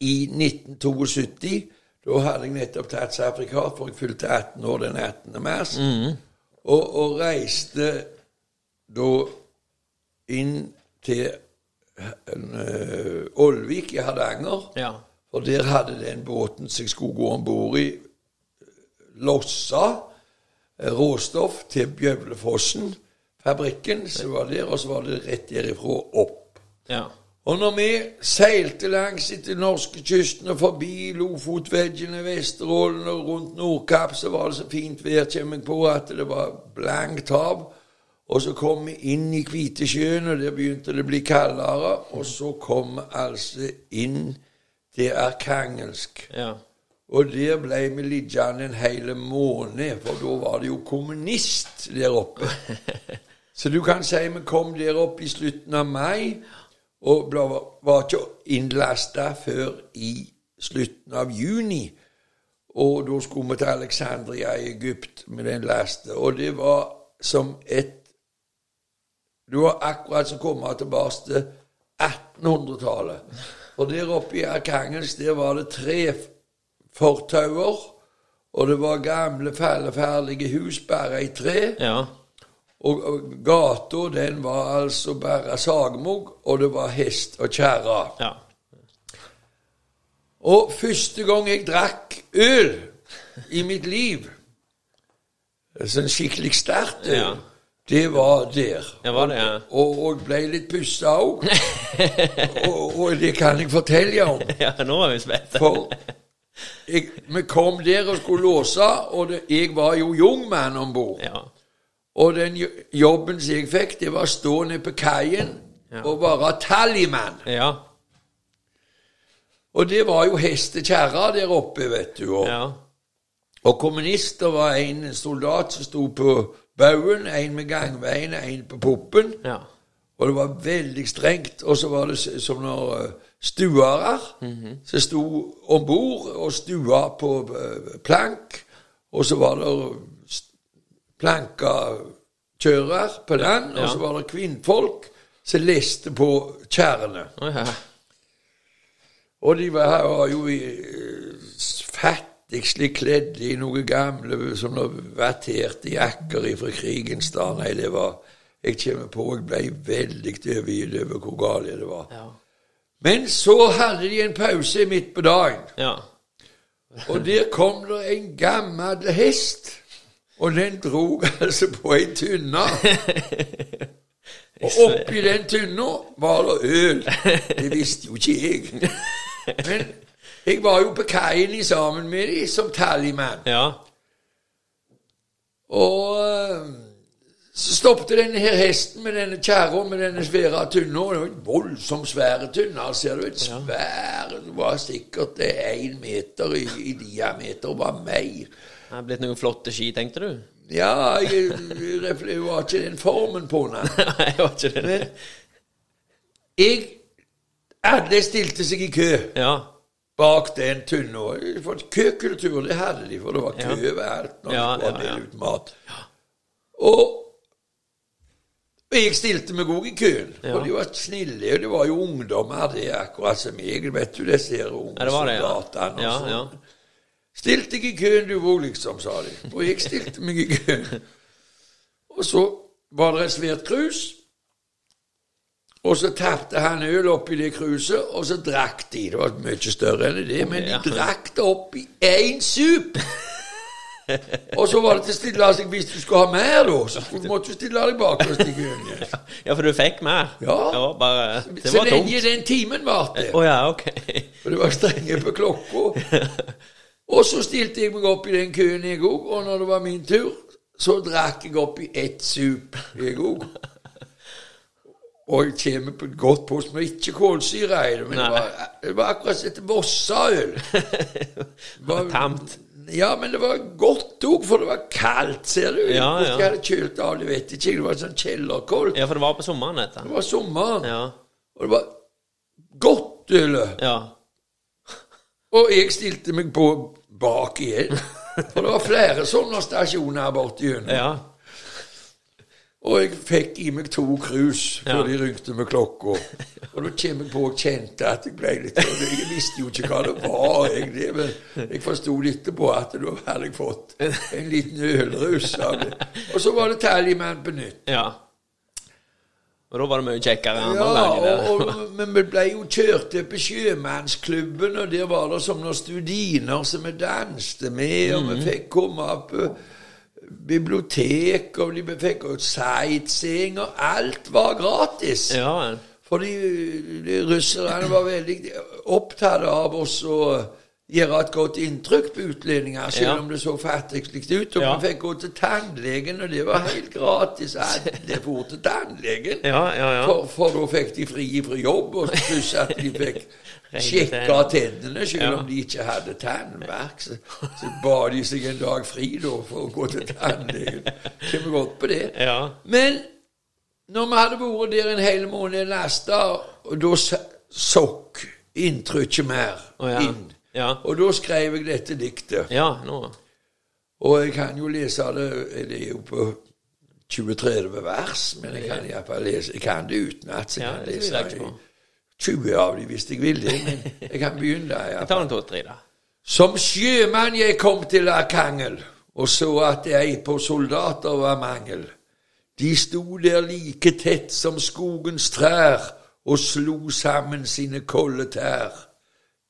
i 1972. Da hadde jeg nettopp tatt sertifikat, for jeg fylte 18 år den 18. mars. Og, og reiste da inn til øh, Ålvik i Hardanger. Ja. For der hadde den båten som jeg skulle gå om bord i, lossa eh, råstoff til Bjøvlefossen, fabrikken som var der, og så var det rett derifra opp. Ja. Og når vi seilte langs etter norskekysten og forbi Lofotveggene, Vesterålen og rundt Nordkapp, så var det så fint vær, kommer jeg på, at det var blankt hav. Og så kom vi inn i Kvitesjøen, og der begynte det å bli kaldere. Og så kom vi altså inn til Arkangelsk. Ja. Og der ble vi liggende en hel måned, for da var det jo kommunist der oppe. Så du kan si vi kom der oppe i slutten av mai, og ble, var ikke innlasta før i slutten av juni. Og da skulle vi til Alexandria i Egypt med den lasten. Og det var som et Det var akkurat som å komme tilbake til 1800-tallet. Og der oppe i Arkangels, der var det tre fortauer, og det var gamle, falleferdige hus bare i tre. Ja. Og, og gata, den var altså bare sagmugg, og det var hest og kjerre. Ja. Og første gang jeg drakk øl i mitt liv, sånn skikkelig sterkt øl, Ja. det var der. Ja, var det, ja. Og, og ble litt pussa òg. og, og det kan jeg fortelle om. ja, nå var vi spente. For jeg, vi kom der og skulle låse, og det, jeg var jo jungmann om bord. Ja. Og den jobben som jeg fikk, det var å stå nede på kaien Ja. og være tallymann. Ja. Og det var jo hestekjerra der oppe, vet du. Og, Ja. og kommunister var en soldat som sto på baugen, en med gangveien, en på puppen. Ja. Og det var veldig strengt. Og så var det som når stuere mm -hmm. som sto om bord og stua på eh, plank. Og så var det s- plankakjører på den, og så var det kvinnfolk som leste på ja. Og de var, var jo i, fattigslig kledd i noe gamle som sånne vatterte jakker fra krigens dager. Nei, det var Jeg kommer på jeg ble veldig overgitt over hvor galt det var. Ja. Men så hadde de en pause midt på dagen, Ja. og der kom det en gammel hest. Og den drog altså på ei tynne. Og oppi den tynna var det øl. Det visste jo ikke jeg. Men jeg var jo på kaien i sammen med dem som tallymann. Ja. Og eh, så stoppet denne her hesten med denne kjerra med denne svære tynna. Det var en voldsomt svære tynne. Ser du? Et svær Det var sikkert én meter i, i diameter, var mer. Det er blitt noen flotte ski, tenkte du? Ja, jeg, jeg var ikke den formen på den. Nei, var ikke det. Jeg Alle stilte seg i kø Ja. bak den tunna. Køkultur, det hadde de, for det var kø overalt når Ja, de var ja, ja. ut mat. Og jeg stilte meg òg i køen, Ja. de var snille. Og det var jo ungdommer, det akkurat som meg. Vet du, disse her unge det det, ja. soldatene. Ja, sånn. ja. Still deg i køen du òg, liksom, sa de. Og jeg stilte meg i køen. Og så var det et svært krus. Og så tappte han øl oppi det kruset, og så drakk de. Det var mye større enn det, men de drakk det opp i én sup. og så var det til stille seg hvis du skulle ha mer, da. Så måtte du stille deg bakerst i køen. Ja. Ja, for du fikk mer? Ja. bare, det Så var lenge den timen varte. Oh, ja, okay. For det var strenge på klokka. Og så stilte jeg meg opp i den køen, jeg òg. Og når det var min tur, så drakk jeg opp i ett sup, jeg òg. Og jeg kommer på et godt post med ikke kålsyre i det, men det var, det var akkurat som et Vossaøl. Det var- Tamt. Ja, men det var godt òg, for det var kaldt, ser du. Ja, ja. jeg hadde kjølt av, det vet ikke. Det var sånn kjellerkoldt. Ja, for det var på sommeren, dette. Det var sommeren, Ja. og det var godt øl. Ja. Og jeg stilte meg på bak igjen. For det var flere sånne stasjoner her borte gjennom. ja. Og jeg fikk i meg to krus før Ja. de ringte med klokka. Og da kom jeg på og kjente at jeg ble litt sånn Jeg visste jo ikke hva det var, egentlig, men jeg forsto etterpå at da hadde jeg fått en liten ølrus av det. Og så var det Tallyman på nytt. ja. Og da var det mye kjekkere andre Ja, ganger. og, og, men vi ble jo kjørt til på sjømannsklubben, og der var det som noen studiner som vi danste med, og vi fikk komme opp på bibliotek, og vi fikk sightseeing, og alt var gratis. Ja, Fordi de russerne var veldig opptatt av oss å gjøre et godt inntrykk på utlendinger, selv Ja. om det så fattigslig ut. Og Ja. vi fikk gå til tannlegen, og det var helt gratis. Alle for til tannlegen. ja, ja. ja. For, for da fikk de fri fra jobb, og pluss at de fikk sjekka tennene, selv om de ikke hadde tannverk. Så, så ba de seg en dag fri da for å gå til tannlegen. Kommer godt på det. ja. Men når vi hadde vært der en hel måned lasta, og da sokk inntrykket mer inn. Ja. Og da skrev jeg dette diktet. Ja, nå. Og jeg kan jo lese det Det er jo på 20-30 vers, men jeg kan iallfall lese Jeg kan det utenat. jeg Ja, kan det lese jeg ikke i på. 20 av dem hvis jeg vil det, men jeg kan begynne. Jeg tar en to-tre, da. Som sjømann jeg kom til Arkangel, og så at jeg på soldater var mangel. De sto der like tett som skogens trær og slo sammen sine kolde tær.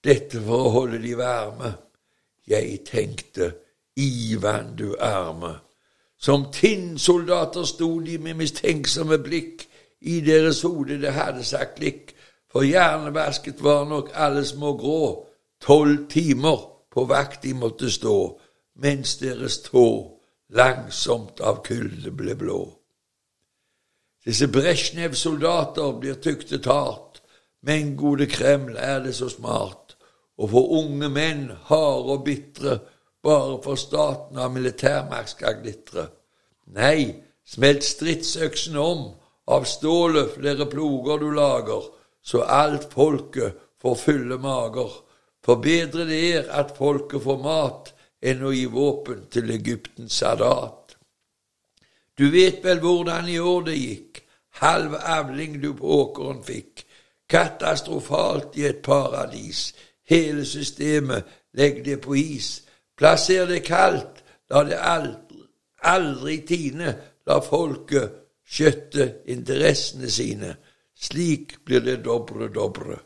Dette for å holde de varme. Jeg tenkte, Ivan, du arme. Som tinnsoldater sto de med mistenksomme blikk. I deres hode det hadde sagt klikk, for hjernevasket var nok alle små grå. Tolv timer på vakt de måtte stå, mens deres tå langsomt av kulde ble blå. Disse Brezjnev-soldater blir tyktet hardt, men gode Kreml er det så smart, og for unge menn, harde og bitre, bare for staten av militærmakt skal glitre. Nei, smelt stridsøksen om, av stålet flere ploger du lager, så alt folket får fulle mager. For bedre det er at folket får mat, enn å gi våpen til Egyptens Sadat. Du vet vel hvordan i år det gikk, halv avling du på åkeren fikk. Katastrofalt i et paradis, hele systemet, legg det på is. Plasser det kaldt, la det aldri, aldri tine, la folket skjøtte interessene sine. Slik blir det dobre dobre.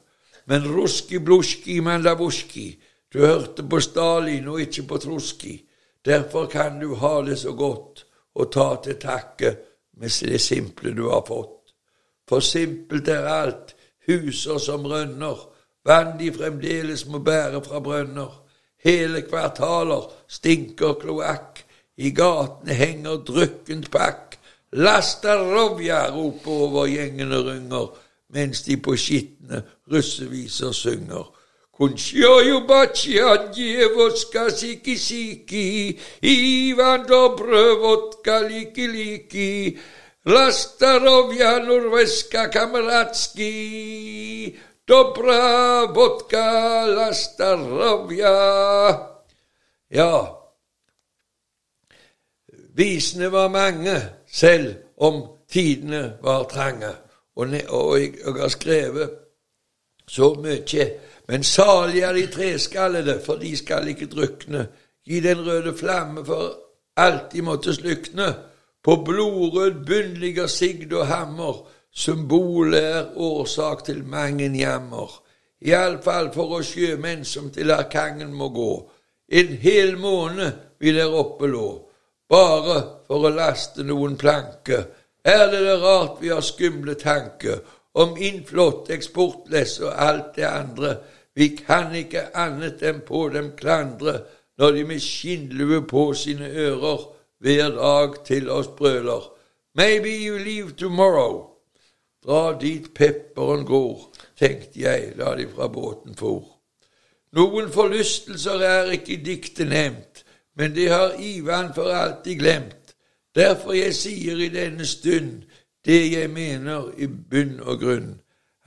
Men ruski bluski mandavoski, du hørte på Stalin og ikke på truski. Derfor kan du ha det så godt og ta til takke med det simple du har fått. For simpelt er alt, huser som rønner, vann de fremdeles må bære fra brønner. Hele kvartaler stinker kloakk, i gatene henger drykkent pakk. Lastarovja roper over gjengene runger, mens de på skitne russeviser synger. Kunsjojo batsja djevoska siki siki, Ivan dobre vodka liki liki, Lastarovja norveska kameratski, Dobra vodka Lastarovja. Ja, Visene var mange, selv om tidene var trange. Og, og jeg, jeg har skrevet så mye. Men salige er de treskallede, for de skal ikke drukne. Gi den røde flamme, for alt de måtte slukne. På blodrød bunn ligger sigd og hammer. Symbolet er årsak til mange jammer. Iallfall for oss sjømenn som til Arkangen må gå. En hel måned vi der oppe lå, bare for å laste noen planker. Er det det rart vi har skumle tanker om innflott, eksportless og alt det andre? Vi kan ikke annet enn på dem klandre når de med skinnlue på sine ører hver dag til oss brøler. Maybe you leave tomorrow. Dra dit pepperen går, tenkte jeg da de fra båten for. Noen forlystelser er ikke i diktet nevnt, men det har Ivan for alltid glemt. Derfor jeg sier i denne stund det jeg mener i bunn og grunn,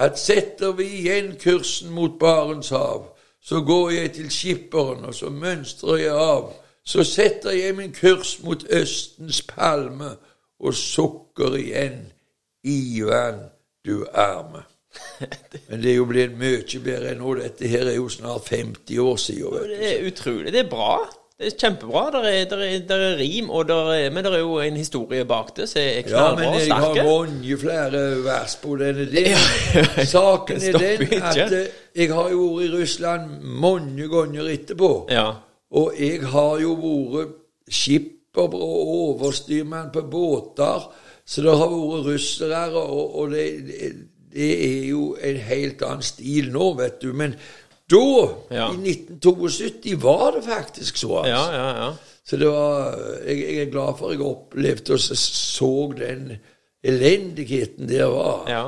at setter vi igjen kursen mot Barentshav, så går jeg til skipperen, og så mønstrer jeg av. Så setter jeg min kurs mot Østens palme og sukker igjen Ivan, du er med. Men det er jo blitt mye bedre nå. Dette her er jo snart 50 år siden. Det er utrolig. Det er bra. Det er kjempebra. Der er, der er, der er rim, og der er, men det er jo en historie bak det som er Ja, men og jeg har mange flere vers på denne. Det. Saken er den at eh, jeg har jo vært i Russland mange ganger etterpå. Ja. Og jeg har jo vært skipper og overstyrmann på båter, så det har vært russere, og, og det, det, det er jo en helt annen stil nå, vet du. Men da, Ja. i 1972, var det faktisk så. Altså. Ja, ja, ja. Så det var, jeg, jeg er glad for at jeg opplevde og så, så den elendigheten der var. Ja,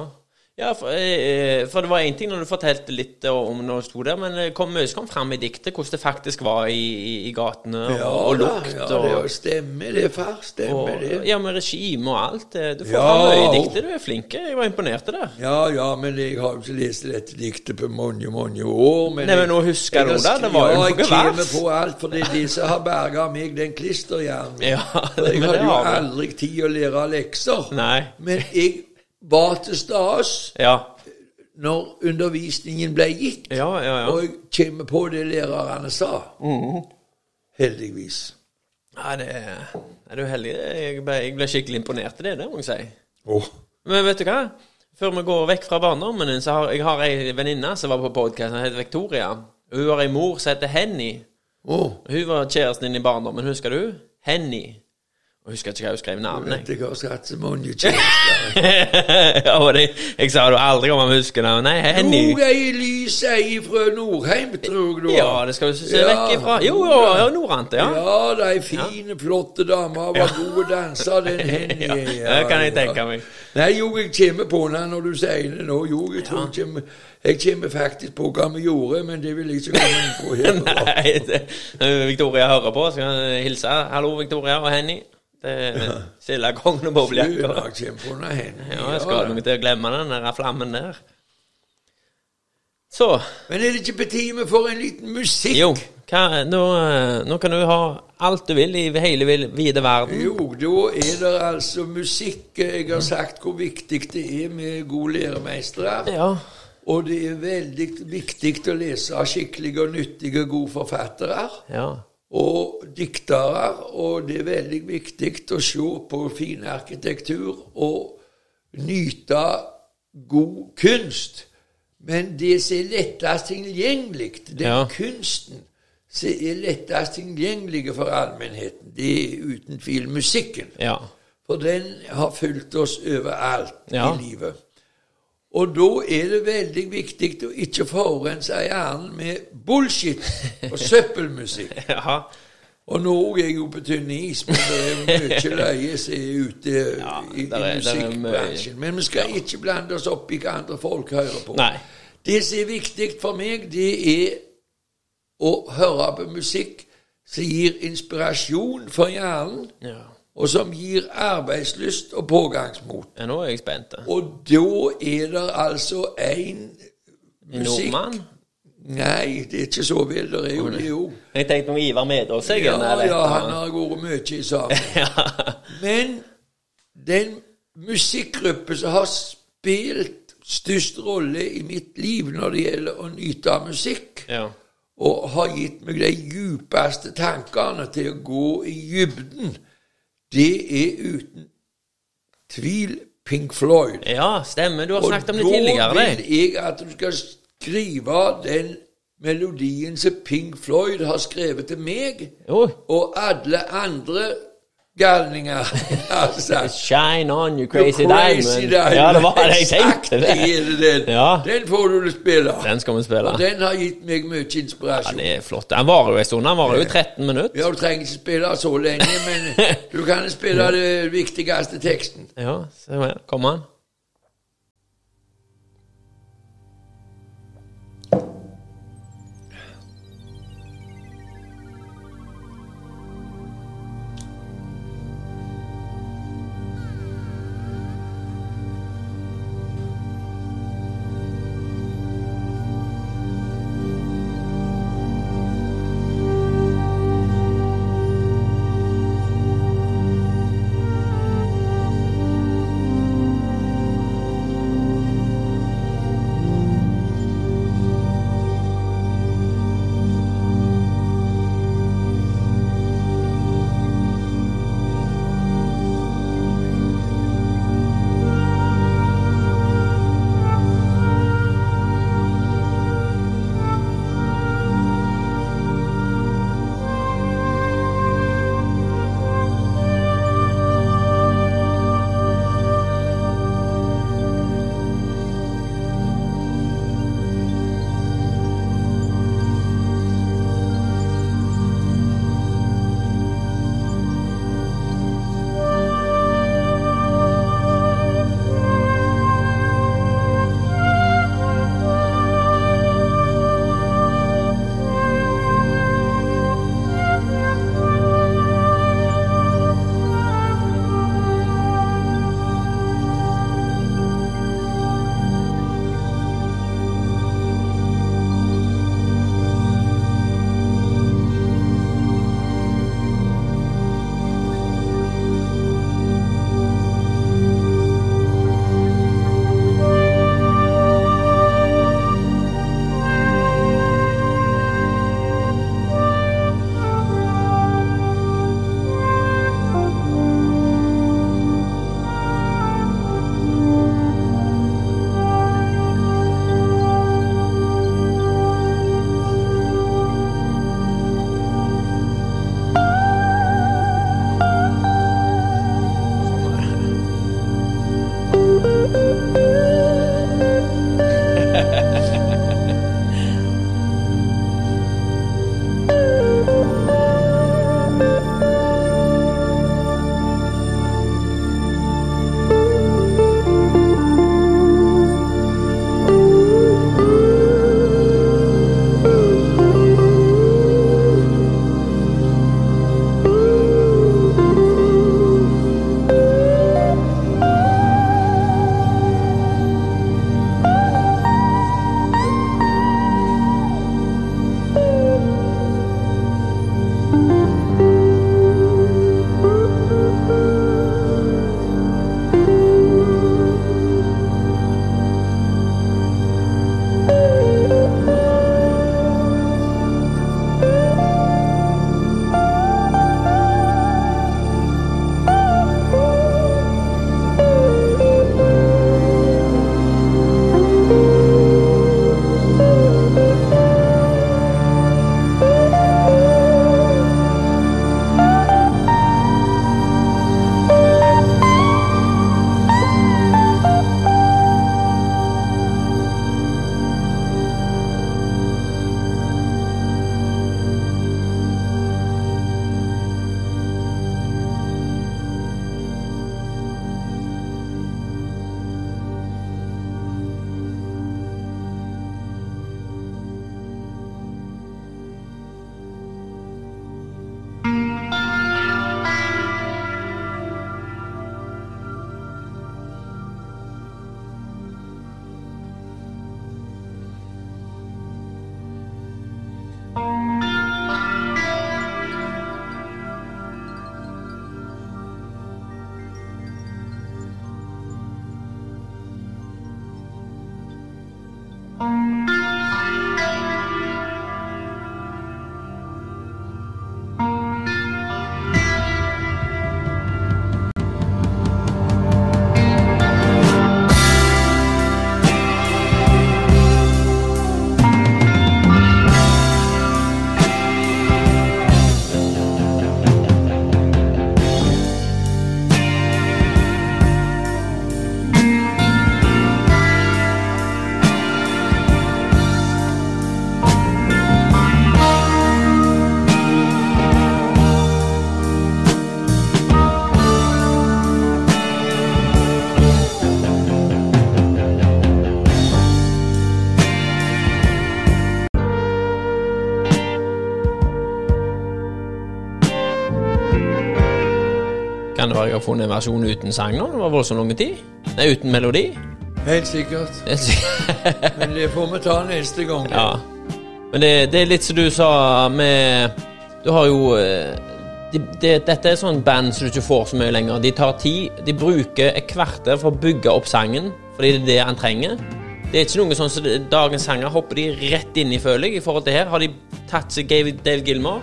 ja for, eh, for det var én ting når du fortalte litt om når du sto der, men det kom mye som kom fram i diktet, hvordan det faktisk var i, i, i gatene, Ja, og og lukt ja, det stemmer det, far. Stemmer og det. Ja, med regime og alt. Du får Ja, fram mye i diktet. Du er flink. Jeg var imponert der. Ja, ja, men jeg har jo ikke lest dette diktet på mange, mange år. Men Nei, men nå husker jeg du det? Det var jo ja, jeg kommer på alt, for det er de som har berga meg den klisterhjernen. Ja, jeg hadde jo aldri tid å lære lekser. Nei. Men jeg var til stas Ja. når undervisningen ble gitt. Ja, ja, ja. Og jeg kommer på det lærerne sa. Heldigvis. ja det er du heldig. Jeg ble, jeg ble skikkelig imponert i det, det må jeg si. Åh. Men vet du hva? Før vi går vekk fra barndommen din, så har jeg har ei venninne som var på podkast, som heter Victoria. Hun har ei mor som heter Henny. Åh. Hun var kjæresten din i barndommen, husker du? Henny. Og husker ikke hva hun skrev navnet. Jeg har hatt så mange kjærester. jeg sa du aldri om å husker navnet. Nei, Henny. Jo, Elise ei fra tror du. Ja, det skal du se Ja. vekk ifra. Jo, jo, ja, Nordante, ja. Ja, de fine, flotte damer var gode danser, den Henny. Ja, det kan jeg tenke meg. Nei, jo, jeg kommer på henne når du sier det nå. Jo, jeg tror jeg kommer Jeg kommer faktisk på hva vi gjorde, men det vil jeg ikke komme inn på her. Nei, det, Victoria hører på, så kan jeg hilse. Hallo, Victoria og Henny. Det kongen Sildekongen og henne Ja, jeg skal noe til å glemme den der flammen der. Så Men er det ikke på tide vi får en liten musikk? Jo, hva, nå, eh, nå kan du ha alt du vil i hele vide verden. Jo, da er det altså musikk. Jeg har sagt hvor viktig det er med gode læremestere. Ja. Og det er veldig viktig å lese av skikkelige og nyttige gode forfattere. Ja. Og diktere, og det er veldig viktig å se på fin arkitektur og nyte god kunst. Men det som er lettest tilgjengelig, den Ja. kunsten som er lettest tilgjengelig for allmennheten, det er uten tvil musikken. Ja. For den har fulgt oss overalt Ja. i livet. Og da er det veldig viktig å ikke forurense hjernen med bullshit og søppelmusikk. ja. Og nå er jeg jo på tynn is, men det er mye løye som er ute Ja, i, i er- er musikkbransjen. Men vi skal ikke blande oss opp i hva andre folk hører på. Nei. Det som er viktig for meg, det er å høre på musikk som gir inspirasjon for hjernen, Ja. Og som gir arbeidslyst og pågangsmot. ja, nå er jeg spent. Og da er det altså en En musikk nordmann? Nei, det er ikke så vel. Det er jo det òg. Jeg tenkte om Ivar Medås, jeg. Ja, eller- ja, han har vært mye i sammen. ja. Men den musikkgruppen som har spilt størst rolle i mitt liv når det gjelder å nyte av musikk, ja. og har gitt meg de djupeste tankene til å gå i dybden, det er uten tvil Pink Floyd. Ja, stemmer. Du har snakket om det tidligere. Og da vil jeg at du skal skrive den melodien som Pink Floyd har skrevet til meg, Jo. og alle andre galninger Altså. Shine on, you crazy, Crazy diamond. Diamond. Ja, det var det jeg tenkte. det den. Ja. Den får du spille. Den skal vi spille. Og den har gitt meg mye Ja, det er flott. Den varer jo en stund. Den varer jo i 13 minutter. Ja, du trenger ikke spille så lenge, men du kan spille det viktigste teksten. Ja, se her. Kom an. Kan det være jeg har funnet en versjon uten sang nå? Det var voldsomt lang tid. Nei, uten melodi. Helt sikkert. Er sikkert- Men det får vi ta neste gang. Ja. Men det, det er litt som du sa med Du har jo de, de, Dette er sånn band som du ikke får så mye lenger. De tar tid. De bruker et kvarter for å bygge opp sangen, fordi det er det han trenger. Det er ikke noe sånn som så dagens sanger hopper de rett inn i, føler jeg, i forhold til her. Har de tatt seg Dave Gilmore?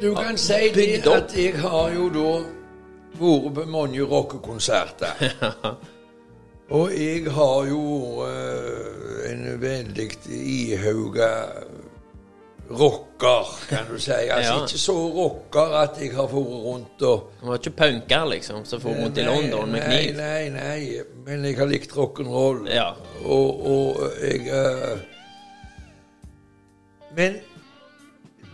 Du kan si det at jeg har jo da vært mange rockekonserter. Og jeg har jo uh, en veldig ihauga rocker, kan du si. Altså Ja. ikke så rocker at jeg har vært rundt og Du var ikke punker, liksom, som for rundt i London med nei, kniv. nei, nei, men jeg har likt rock'n'roll. Ja. Og, og jeg uh, Men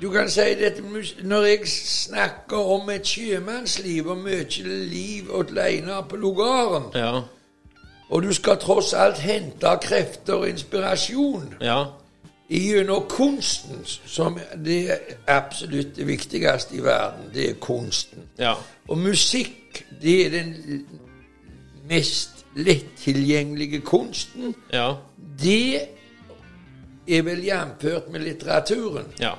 du kan si dette Når jeg snakker om et sjømannsliv og mye liv alene på lugaren, Ja. og du skal tross alt hente krefter og inspirasjon Ja. gjennom kunsten, som det er absolutt det viktigste i verden, det er kunsten. Ja. Og musikk, det er den mest lettilgjengelige kunsten. Ja. Det er vel jamført med litteraturen. Ja.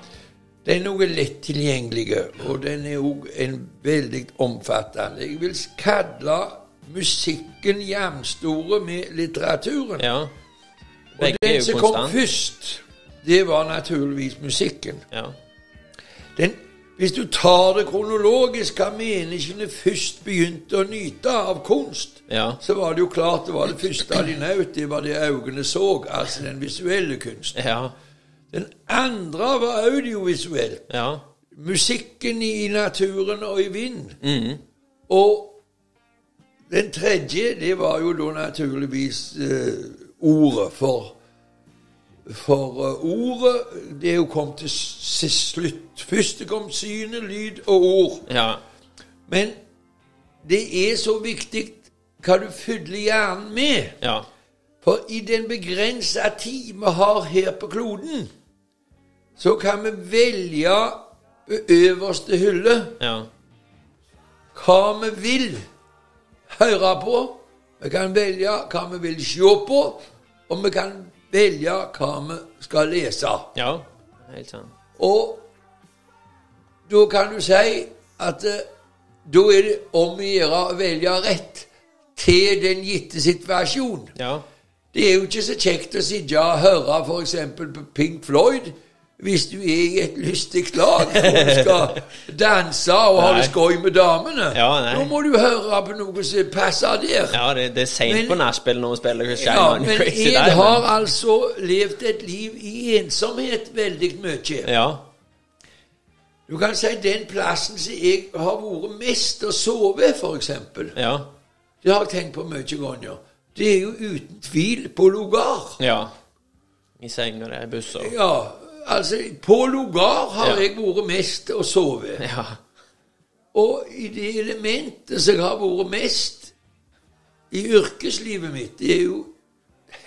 Den er lett tilgjengelig, og den er òg en veldig omfattende. Jeg vil kalle musikken jevnstore med litteraturen. ja. og den som kom konstant. først, det var naturligvis musikken. Ja. Den, hvis du tar det kronologisk, hva menneskene først begynte å nyte av kunst, Ja. så var det jo klart det var det første de nøt, det var det øynene så, altså den visuelle kunsten. Ja. Den andre var audiovisuell. Ja. Musikken i naturen og i vind. Mm. Og den tredje, det var jo da naturligvis eh, ordet. For, for uh, ordet, det jo kom til slutt. Først kom synet, lyd og ord. Ja. Men det er så viktig hva du fyller hjernen med. Ja. For i den begrensa tid vi har her på kloden, så kan vi velge øverste hylle Ja. hva vi vil høre på. Vi kan velge hva vi vil se på, og vi kan velge hva vi skal lese. Ja. Helt sant. Og da kan du si at da er det om å gjøre å velge rett til den gitte situasjonen. Ja. Det er jo ikke så kjekt å sitte og høre f.eks. på Pink Floyd hvis du er i et lystig lag og skal danse og ha det skøy med damene. Ja. Nå må du høre på noe som passer der. Ja, det, det er seint på nachspiel når vi spiller Ja, Shine men Crazy jeg Diamond. har altså levd et liv i ensomhet veldig mye. Ja. Du kan si den plassen som jeg har vært mest å sove, f.eks. Ja. Det har jeg tenkt på mye ganger. Det er jo uten tvil på lugar. Ja. I senga der i busser. Ja, altså På lugar har jeg vært mest å sove. Ja. Og i det elementet som jeg har vært mest i yrkeslivet mitt, det er jo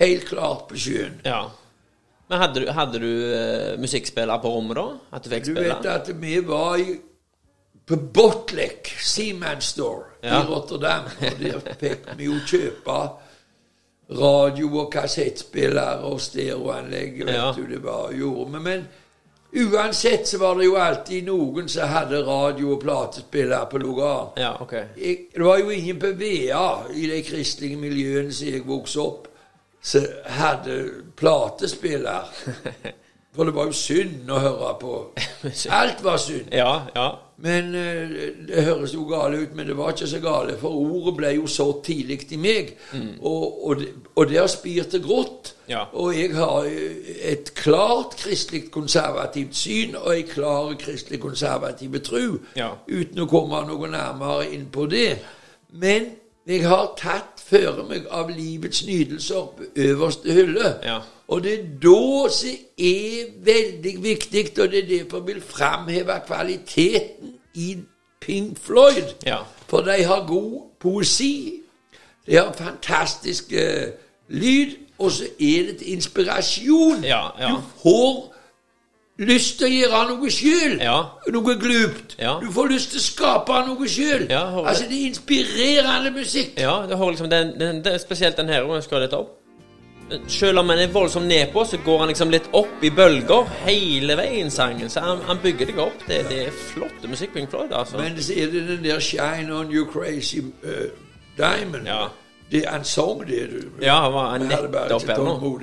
helt klart på sjøen. ja. Men hadde du, hadde du uh, musikkspiller på rommet da? At du fikk Du vet at vi var i, på Botlek Seaman Store Ja. i Rotterdam, og der fikk vi jo kjøpe radio- og kassettspiller og stereoanlegg. vet Ja. du, det var gjorde vi. Men uansett så var det jo alltid noen som hadde radio- og platespiller på lugar. Ja, okay. Jeg, det var jo ingen på VA i de kristelige miljøene som jeg vokste opp, som hadde platespiller. For det var jo synd å høre på. Alt var synd. Ja, ja. Men eh, Det høres jo gale ut, men det var ikke så gale. For ordet ble jo så tidlig i meg. Og, og, det, og det har spirt til grått. Ja. Og jeg har eh, et klart kristelig konservativt syn og ei klar kristelig konservativ tro. Ja. Uten å komme noe nærmere inn på det. Men jeg har tatt føre meg av livets nydelser på øverste hylle. Ja. Og det er da som er veldig viktig, og det er derfor jeg vil framheve kvaliteten i Pink Floyd. Ja. For de har god poesi, de har fantastisk uh, lyd, og så er det til inspirasjon. Ja, ja. Du får lyst til å gjøre noe sjøl. Ja. Noe glupt. Ja. Du får lyst til å skape noe sjøl. Ja, altså, det er inspirerende musikk. Ja, det har liksom den, den, den, spesielt den her, jeg skal dette opp. Selv om han er voldsomt nedpå, så går han liksom litt opp i bølger hele veien, sangen. Så han, han bygger deg opp. Det, det er flott musikk, Pink Floyd, altså. Men så er det den der 'Shine On You Crazy uh, Diamond'. Ja. Det, han sang det. Du. Ja, han var nettopp her nå.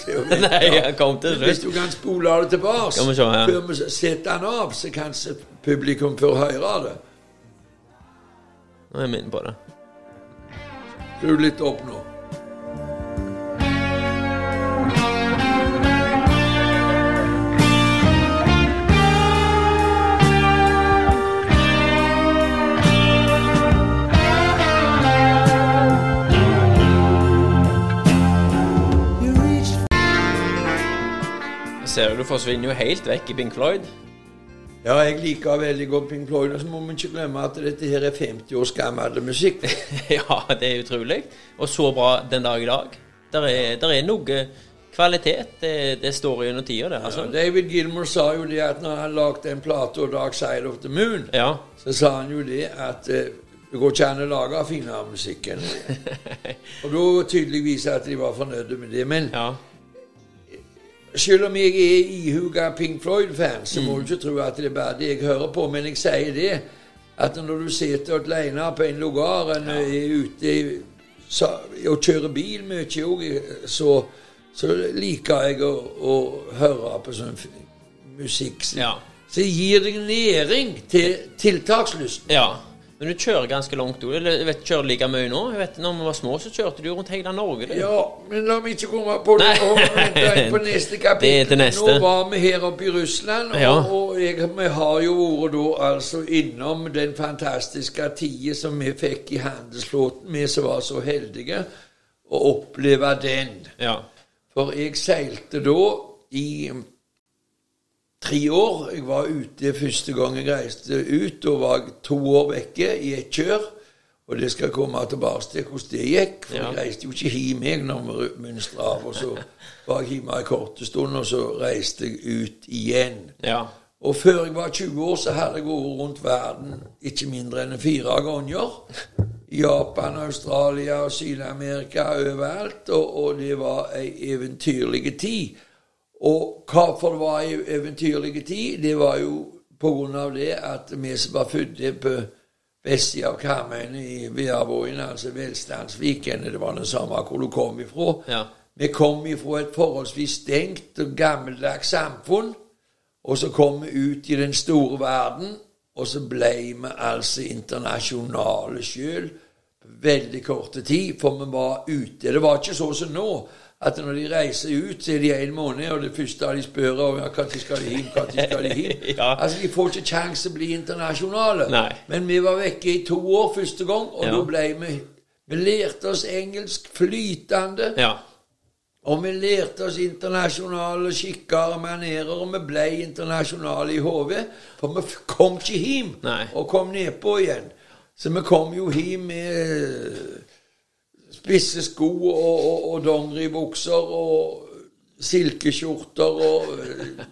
til å vente. Nei, han kom til Hvis du kan spole det tilbake ja. før vi setter den av, så kanskje publikum får høre det. Nå er jeg minnet på det. Skru litt opp nå. Ser du, forsvinner jo helt vekk i Pink Floyd. Ja, jeg liker veldig godt Pink Floyd. Og så må vi ikke glemme at dette her er 50 års gammel musikk. ja, det er utrolig. Og så bra den dag i dag. Der er, der er noe kvalitet. Det, det står gjennom tida, det. Ja, Altså. David Gilmore sa jo det at når han lagde en plate Dark Side of the Moon, Ja. så sa han jo det at eh, det går ikke an å lage finere musikk enn det. Og da tydeligvis at de var fornøyde med det. Men ja. Selv om jeg er ihuga Pink Floyd-fan, så må du ikke tro at det er bare det jeg hører på. Men jeg sier det at når du sitter alene på en lugar, en er ute så, og kjører bil mye òg, så, så liker jeg å, å høre på sånn musikk. Ja. Så det gir deg næring til tiltakslysten. ja. Men du kjører ganske langt. Du vet, kjører like mye nå. Jeg vet, når vi var små, så kjørte du rundt hele Norge. Du. Ja, men la meg ikke komme på det. nå. På neste kapittel. Neste. Nå var vi her oppe i Russland, Ja. og, og jeg, vi har jo vært da altså innom den fantastiske tida som vi fikk i handelsflåten, vi som var så heldige å oppleve den. Ja. For jeg seilte da i tre år. Jeg var ute første gang jeg reiste ut, og var to år vekke i et kjør. Og det skal komme tilbake til hvordan det gikk. For Ja. jeg reiste jo ikke hjem jeg når vi mønstra av. Og så var jeg hjemme en kort stund, og så reiste jeg ut igjen. Ja. Og før jeg var 20 år, så hadde jeg vært rundt verden ikke mindre enn fire ganger. Japan, Australia og Syd-Amerika overalt. Og, og det var ei eventyrlig tid. Og hvorfor det var ei eventyrlig tid? Det var jo på grunn av det at vi som var født på vestsida av Karmøyene i Veavågen, altså Velstandsviken, det var det samme hvor du kom ifra. Ja. Vi kom ifra et forholdsvis stengt og gammeldags samfunn, og så kom vi ut i den store verden, og så ble vi altså internasjonale sjøl veldig korte tid, for vi var ute. Det var ikke sånn som nå, at når de reiser ut, så er de en måned, og det første de spør om, ja, når skal de hjem, når skal de hjem? Ja. Altså, de får ikke kjangs til å bli internasjonale. Nei. Men vi var vekke i to år første gang, og Ja. da ble vi Vi lærte oss engelsk flytende. Ja. Og vi lærte oss internasjonale skikker og manerer, og vi ble internasjonale i hodet. For vi kom ikke hjem Nei. og kom nedpå igjen. Så vi kom jo hjem med spisse sko og, og, og dongeribukser og silkeskjorter og eh,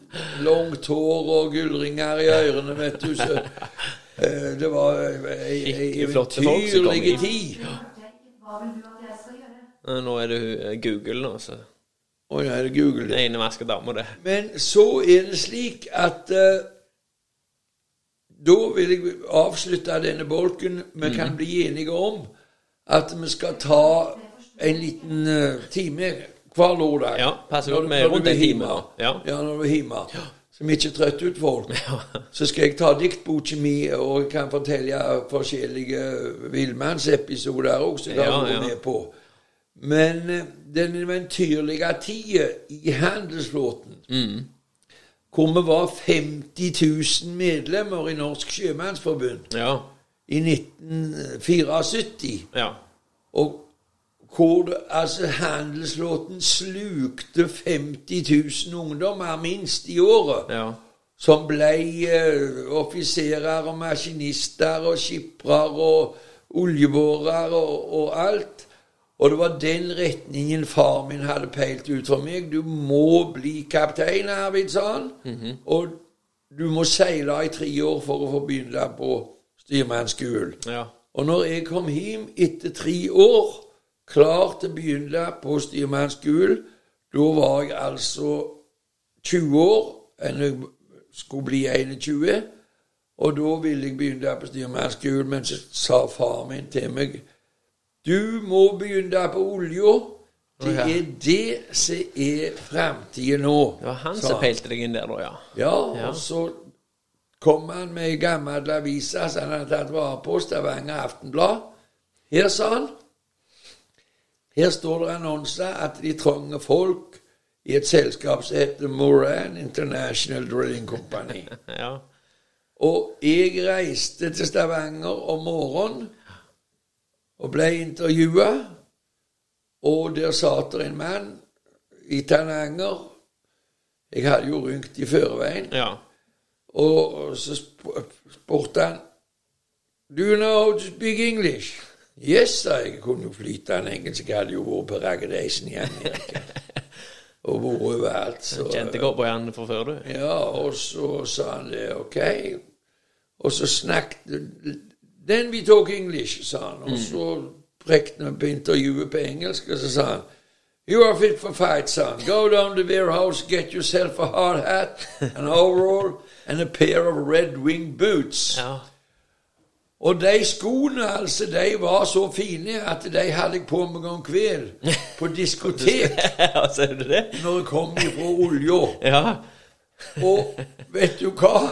langt hår og gullringer i ørene, vet du. Så eh, det var ei, eventyrlig tid. Nå er det eh, Google, nå, så Å ja, er det Google? Det ene vasker dama, det. Men så er det slik at uh, Da vil jeg avslutte denne bolken. Vi mm. kan bli enige om at vi skal ta en liten eh, time hver lørdag. Ja, passer godt med rundt er en time. Ja. ja, når du er hjemme. Så vi ikke trøtter ut folk. Så skal jeg ta diktboka mi og kan fortelle forskjellige villmannsepisoder òg, som jeg har vært med på. Men eh, den eventyrlige tida i handelsflåten, Mm. hvor vi var 50 000 medlemmer i Norsk Sjømannsforbund Ja. I 1974, Ja. og hvor det, altså handelslåten slukte 50 000 ungdommer minst i året Ja. som ble eh, offiserer og maskinister og skippere og oljebårer og, og alt. Og det var den retningen far min hadde peilt ut for meg. Du må bli kaptein, Arvid, sa han. Og du må seile i tre år for å få begynne på styrmannsskolen. Ja. Og når jeg kom hjem etter tre år, klar til å begynne på styrmannsskolen, da var jeg altså 20 år, enn jeg skulle bli 21. Og da ville jeg begynne på styrmannsskolen, men så sa far min til meg Du må begynne på olja. Det er det som er framtida nå. Det var han som peilte deg inn der, da, ja. ja, Ja. og så kom han med ei gammel avise som han hadde tatt vare på, Stavanger Aftenblad. Her, sa han, her står det annonser at de trenger folk i et selskap som heter Moran International Drilling Company. ja. Og jeg reiste til Stavanger om morgenen og ble intervjua. Og der satt det en mann i Tananger. Jeg hadde jo rynkt i forveien. Ja. Og så sp- spurte han Do you know how to speak English? Yes, sa jeg. Jeg kunne jo flytende engelsk. Jeg hadde jo vært på Raggedeisen i Amerika. og vært overalt. Så, Kjente cowboyene fra før, du. ja, og så sa han det, ok. Og så snakket Then we talk English, sa han. Og så prekte han på intervjuet på engelsk, og så sa han You are fit for fight, son. Go down to the house, get yourself a hard hat, an overall, and a pair of red wing boots. Ja. Og de skoene, altså, de var så fine at de hadde jeg på meg om kveld på diskotek ja, ser du det? når jeg kom ifra olja. Ja. Og vet du hva?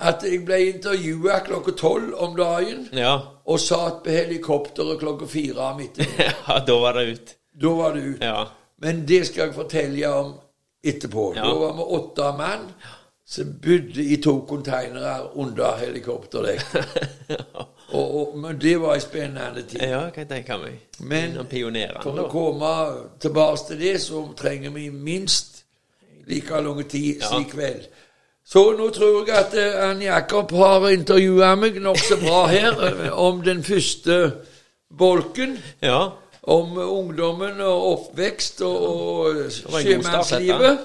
At jeg ble intervjua klokka tolv om dagen Ja. og satt på helikopteret klokka fire om ettermiddagen. ja, da var det ut. Da var det ut. Ja. Men det skal jeg fortelle om etterpå. Ja. Da var vi åtte mann som bodde i to konteinere under helikopterdekket. og, og, men det var en spennende tid. ja, kan jeg tenke meg. Men For å komme tilbake til det, så trenger vi minst like lang tid Ja. i kveld. Så nå tror jeg at eh, Ann Jakob har intervjua meg nokså bra her eh, om den første bolken. Ja. Om ungdommen og oppvekst og, og sjømannslivet.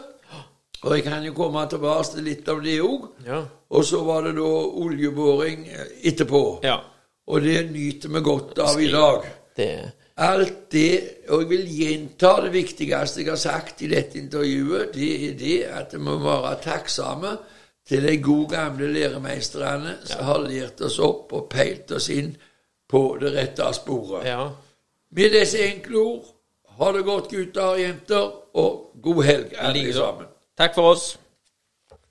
Og jeg kan jo komme tilbake til litt av det òg. Ja. Og så var det da oljeboring eh, etterpå. ja. Og det nyter vi godt av i dag. Det Alt det, og jeg vil gjenta det viktigste jeg har sagt i dette intervjuet, det er det at vi må være takksomme til de gode gamle læremeisterne som har lært oss opp og peilt oss inn på det rette sporet. Ja. Med disse enkle ord, ha det godt gutter og jenter, og god helg alle sammen. Takk for oss.